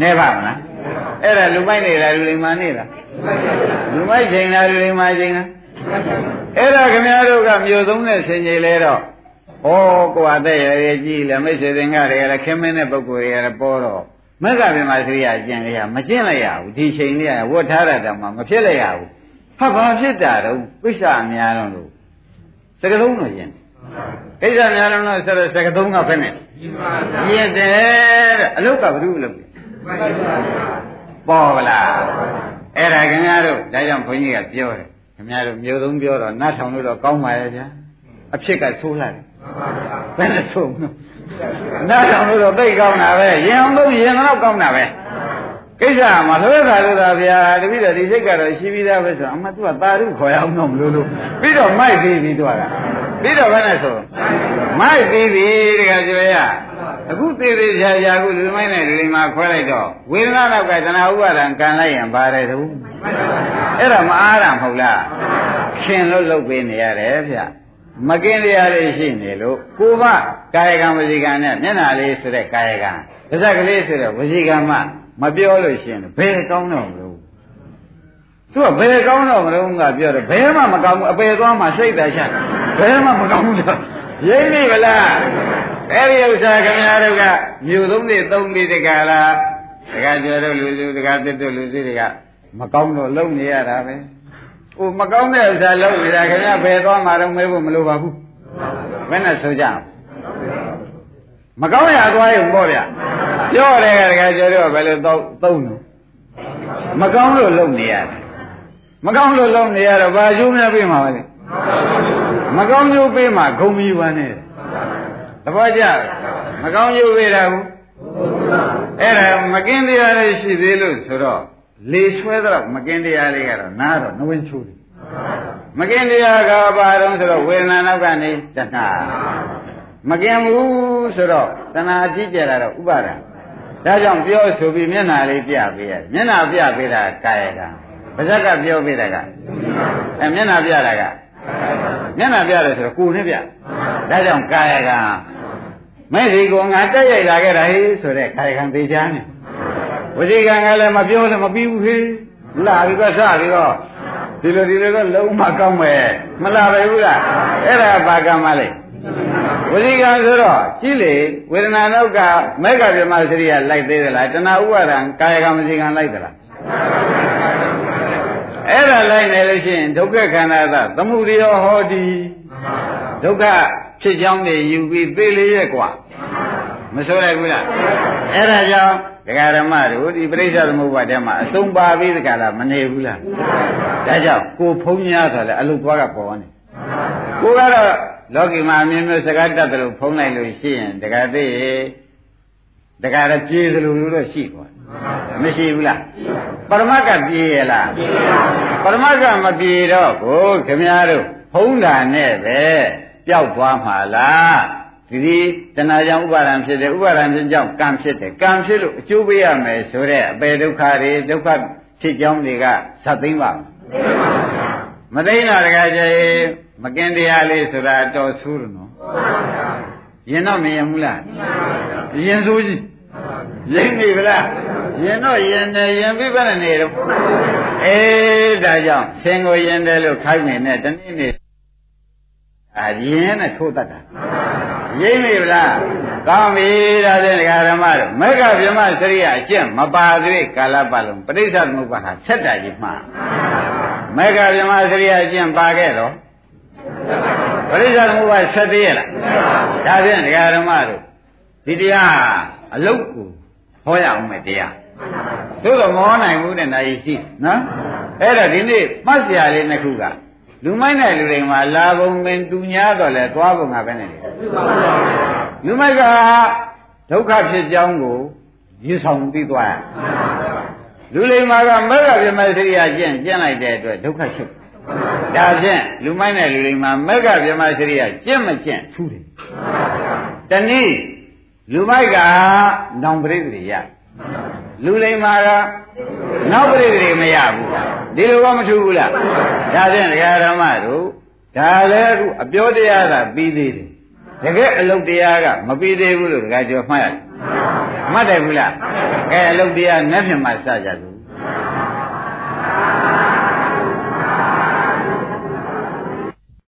နဲပါမလား အဲ့ဒါလူမိုက်နေလားလူလိမ္မာနေလားလူမိုက်ချိန်လားလူလိမ္မာချိန်လားအဲ့ဒါခင်ဗျားတို့ကမြို့သုံးတဲ့ဆင်ကြီးလဲတော့ဩကိုယ်အသက်ရရကြီးလဲမိတ်ဆွေသင်္ကတွေလည်းခင်မင်းတဲ့ပုဂ္ဂိုလ်တွေလည်းပေါ်တော့မက္ကဗေမစရိယကျင့်ရမကျင့်လိုက်ရဘူးဒီချိန်လေးကဝတ်ထားတာတောင်မှမဖြစ်လိုက်ရဘူးဟာဘာဖြစ်တာတော့ပိဿာများတော့လို့စကလုံးတော့ကျင့်ကိစ္စများလုံးတော့ဆိုတော့စကသုံးကဖက်နေပြည့်တယ်တဲ့အလုတ်ကဘယ်သူလုပ်လဲ ပေါ်ဗလားအဲ့ဒါခင်ဗျားတို့ဒါကြောင့်ဘုန်းကြီးကပြောတယ်ခင်ဗျားတို့မျိုးသုံးပြောတော့နတ်ထောင်လို့တော့ကောင်းပါရဲ့ဗျာအဖြစ်ကဆိုးလာတယ်ဘယ်နဲ့ဆိုးမလို့နတ်ထောင်လို့တော့သိကောင်းတာပဲရင်အောင်လို့ရင်တော့ကောင်းတာပဲကိစ္စမှာလွဲတာလို့သာဗျာတပည့်တော်ဒီစိတ်ကတော့ရှိပြီးသားပဲဆိုအမှသူကတာရုခေါ်ရအောင်တော့မလို့လို့ပြီးတော့မိုက်သေးပြီးတော့တာပြီးတော့ဘယ်နဲ့ဆိုမိုက်သေးပြီတခါကျွေးရ အခုသေးသေးချာချာအခုလူမိုင်းနဲ့လူလိမ္မာခွဲလိုက်တော့ဝေဒနာတော့ကတဏှာဥပါဒံကံလိုက်ရင်ပါတယ်သူအဲ့ဒါမအားတာမဟုတ်လားခင်လို့လုပ်ပေးနေရတယ်ဗျမကင်းတရားလေးရှိနေလို့ကိုမကာယကံဝစီကံနဲ့မျက်နှာလေးဆိုတဲ့ကာယကံပါဇက်ကလေးဆိုတဲ့ဝစီကံမှမပြောလို့ရှိရင်ဘယ်ကောင်းတော့မလို့သူကဘယ်ကောင်းတော့မလို့ကပြောတယ်ဘယ်မှမကောင်းဘူးအပေသွားမှစိတ်တချဘယ်မှမကောင်းဘူးတော့ရင်းနေဗလား အဲ့ဒီဥစ္စာခင်ဗျားတို့ကမြို့သုံးနေသုံးပြီးတကလားတကကျော်တို့လူလူတကတစ်တို့လူစီတွေကမကောင်းတော့လုံနေရတာပဲဟိုမကောင်းတဲ့ဥစ္စာလုံနေတာခင်ဗျားဘယ်သွားမှတော့မေးဖို့မလိုပါဘူးဘယ်နဲ့ဆိုကြမကောင်းရသွားရုံပေါ့ဗျပြောတယ်ကတကကျော်တို့ကဘယ်လိုသုံးသုံးလို့မကောင်းလို့လုံနေရတယ်မကောင်းလို့လုံနေရတော့ဘာကျိုးများပြေးမှာပါလဲမကောင်းကျိုးပေးမှာဂုံမီဝမ်းနဲ့သ ဘောကျမကောင်းကျိုးပေးတာဘူးအဲ့ဒါမကင်းတရားလေးရှိသေးလို့ဆိုတော့လေဆွဲတော့မကင်းတရားလေးကတော့နားတော့နဝင်ချိုးတယ်မကင်းတရားကဘာတော့ဆိုတော့ဝေဒနာနောက်ကနေတဏှာမကင်းဘူးဆိုတော့တဏှာအကြီးကျယ်လာတော့ဥပါဒံဒါကြောင့်ပြောဆိုပြီးမျက်နှာလေးပြပေးရတယ်မျက်နှာပြပေးတာကာယကံပါဇက်ကပြောပေးတာကအဲမျက်နှာပြတာကမျက်နှာပြတယ်ဆိုတော့ကိုယ်နဲ့ပြဒါကြောင့်ကာယကံ မဲ့ဒီကောငါတက်ရိုက်လာခဲ့တာဟေးဆိုတဲ့ကာယကံသိချာနေဝစီကံကလည်းမပြောလည်းမပြီးဘူးဟေးလာပြီးတော့စပြီးတော့ဒီလိုဒီလိုတော့လုံးမကောင်းမယ်မလာပဲဘူးလားအဲ့ဒါဘာကံမလဲဝစီကံဆိုတော့ကြည့်လေဝေဒနာနောက်ကမေဃဗြဟ္မစရိယလိုက်သေးသလားတဏှာဥပါဒံကာယကံဝစီကံလိုက်သလားအဲ့ဒါလိုက်နေလို့ရှိရင်ဒုက္ခခန္ဓာသသမှုရိယောဟောတိဒုက္ခ ဖြစ်ကြောင်းတွေယူပြီးသိလေရဲ့ကွာမဆိုလိုက်ဘူးလားအဲ့ဒါကြောင့်ဒကာရမတို့ဒီပြိဿသမုပ္ပါဒမှာအဆုံးပါပြီးဒကာလာမနေဘူးလားဒါကြောင့်ကိုဖုံးများဆိုလဲအလုသွားကပေါ်နေကိုကတော့လောကီမှာအမြင်မျိုးစကားတတ်တယ်လို့ဖုံးလိုက်လို့ရှိရင်ဒကာသေးဒကာရပြေးသလိုလိုတော့ရှိကွာမရှိဘူးလားပရမတ်ကပြေးရလားပရမတ်ကမပြေးတော့ကိုခင်ဗျားတို့ဖုံးတာနဲ့ပဲ ပျောက်သွားမှာလားဒီဒီတဏှာကြောင့်ဥပါဒံဖြစ်တယ်ဥပါဒံဖြစ်ကြောင့်ကံဖြစ်တယ်ကံဖြစ်လို့အကျိုးပေးရမယ်ဆိုတဲ့အပေဒုက္ခတွေဒုက္ခဖြစ်ကြောင်းတွေကဇတ်သိမ့်ပါမသိမ့်တော့တခါကျရင်မကင်းတရားလေးဆိုတာတော်ဆူးတယ်နော်ရင်တော့မရင်ဘူးလားရင်ဆိုးကြီးရင်နေဗလားရင်တော့ရင်တယ်ရင်ပြီးပဲနေတော့အေးဒါကြောင့်ဆင်ကိုရင်တယ်လို့ခိုင်းနေနဲ့တနေ့နေ့ အရင်နဲ့ထိုးတတ်တာရိမ့်မိဗလားကောင်းပြီဒါဖြင့်ဒကာဓမ္မတို့မေဃဗြဟ္မစရိယအကျင့်မပါသေးကာလပတ်လုံးပဋိစ္စသမုပ္ပါဟာဆက်တာကြီးမှားမေဃဗြဟ္မစရိယအကျင့်ပါခဲ့တော့ပဋိစ္စသမုပ္ပါဆက်သေးရလားဒါဖြင့်ဒကာဓမ္မတို့ဒီတရားအလုတ်ကိုဟောရအောင်မယ်တရားသို့တော့မဟောနိုင်ဘူးတဲ့နိုင်ရှိနော်အဲ့တော့ဒီနေ့မှတ်စရာလေးနှစ်ခုက လူမိုက်တဲ့လူတွေမှာလာပုံပင်တူညာတော့လဲသွားပုံကပဲနဲ့လေလူမိုက်ကဒုက္ခဖြစ်ကြောင်းကိုယူဆောင်ပြီးသွားရလူလိမ္မာကမဂ္ဂဗြဟ္မစရိယကျင့်ကျင့်လိုက်တဲ့အတွက်ဒုက္ခချုပ်ဒါဖြင့်လူမိုက်တဲ့လူလိမ္မာမဂ္ဂဗြဟ္မစရိယကျင့်မကျင့်ထူးတယ်တနည်းလူမိုက်ကနောင်ပရိသေရလူလိမ္မာကနောက်ပရိသေမရဘူး ဒီလိုကမထူးဘူးလားဒါဖြင့်ဒကာဓမ္မတို့ဒါလည်းအခုအပြောတရားသာပြီးသေးတယ်တကယ်အလုတ်တရားကမပြီးသေးဘူးလို့ဒကာကျော်မှတ်ရတယ်မှတ်တယ်ဘူးလားကဲအလုတ်တရားနဲ့ဖြင့်မှစကြသူ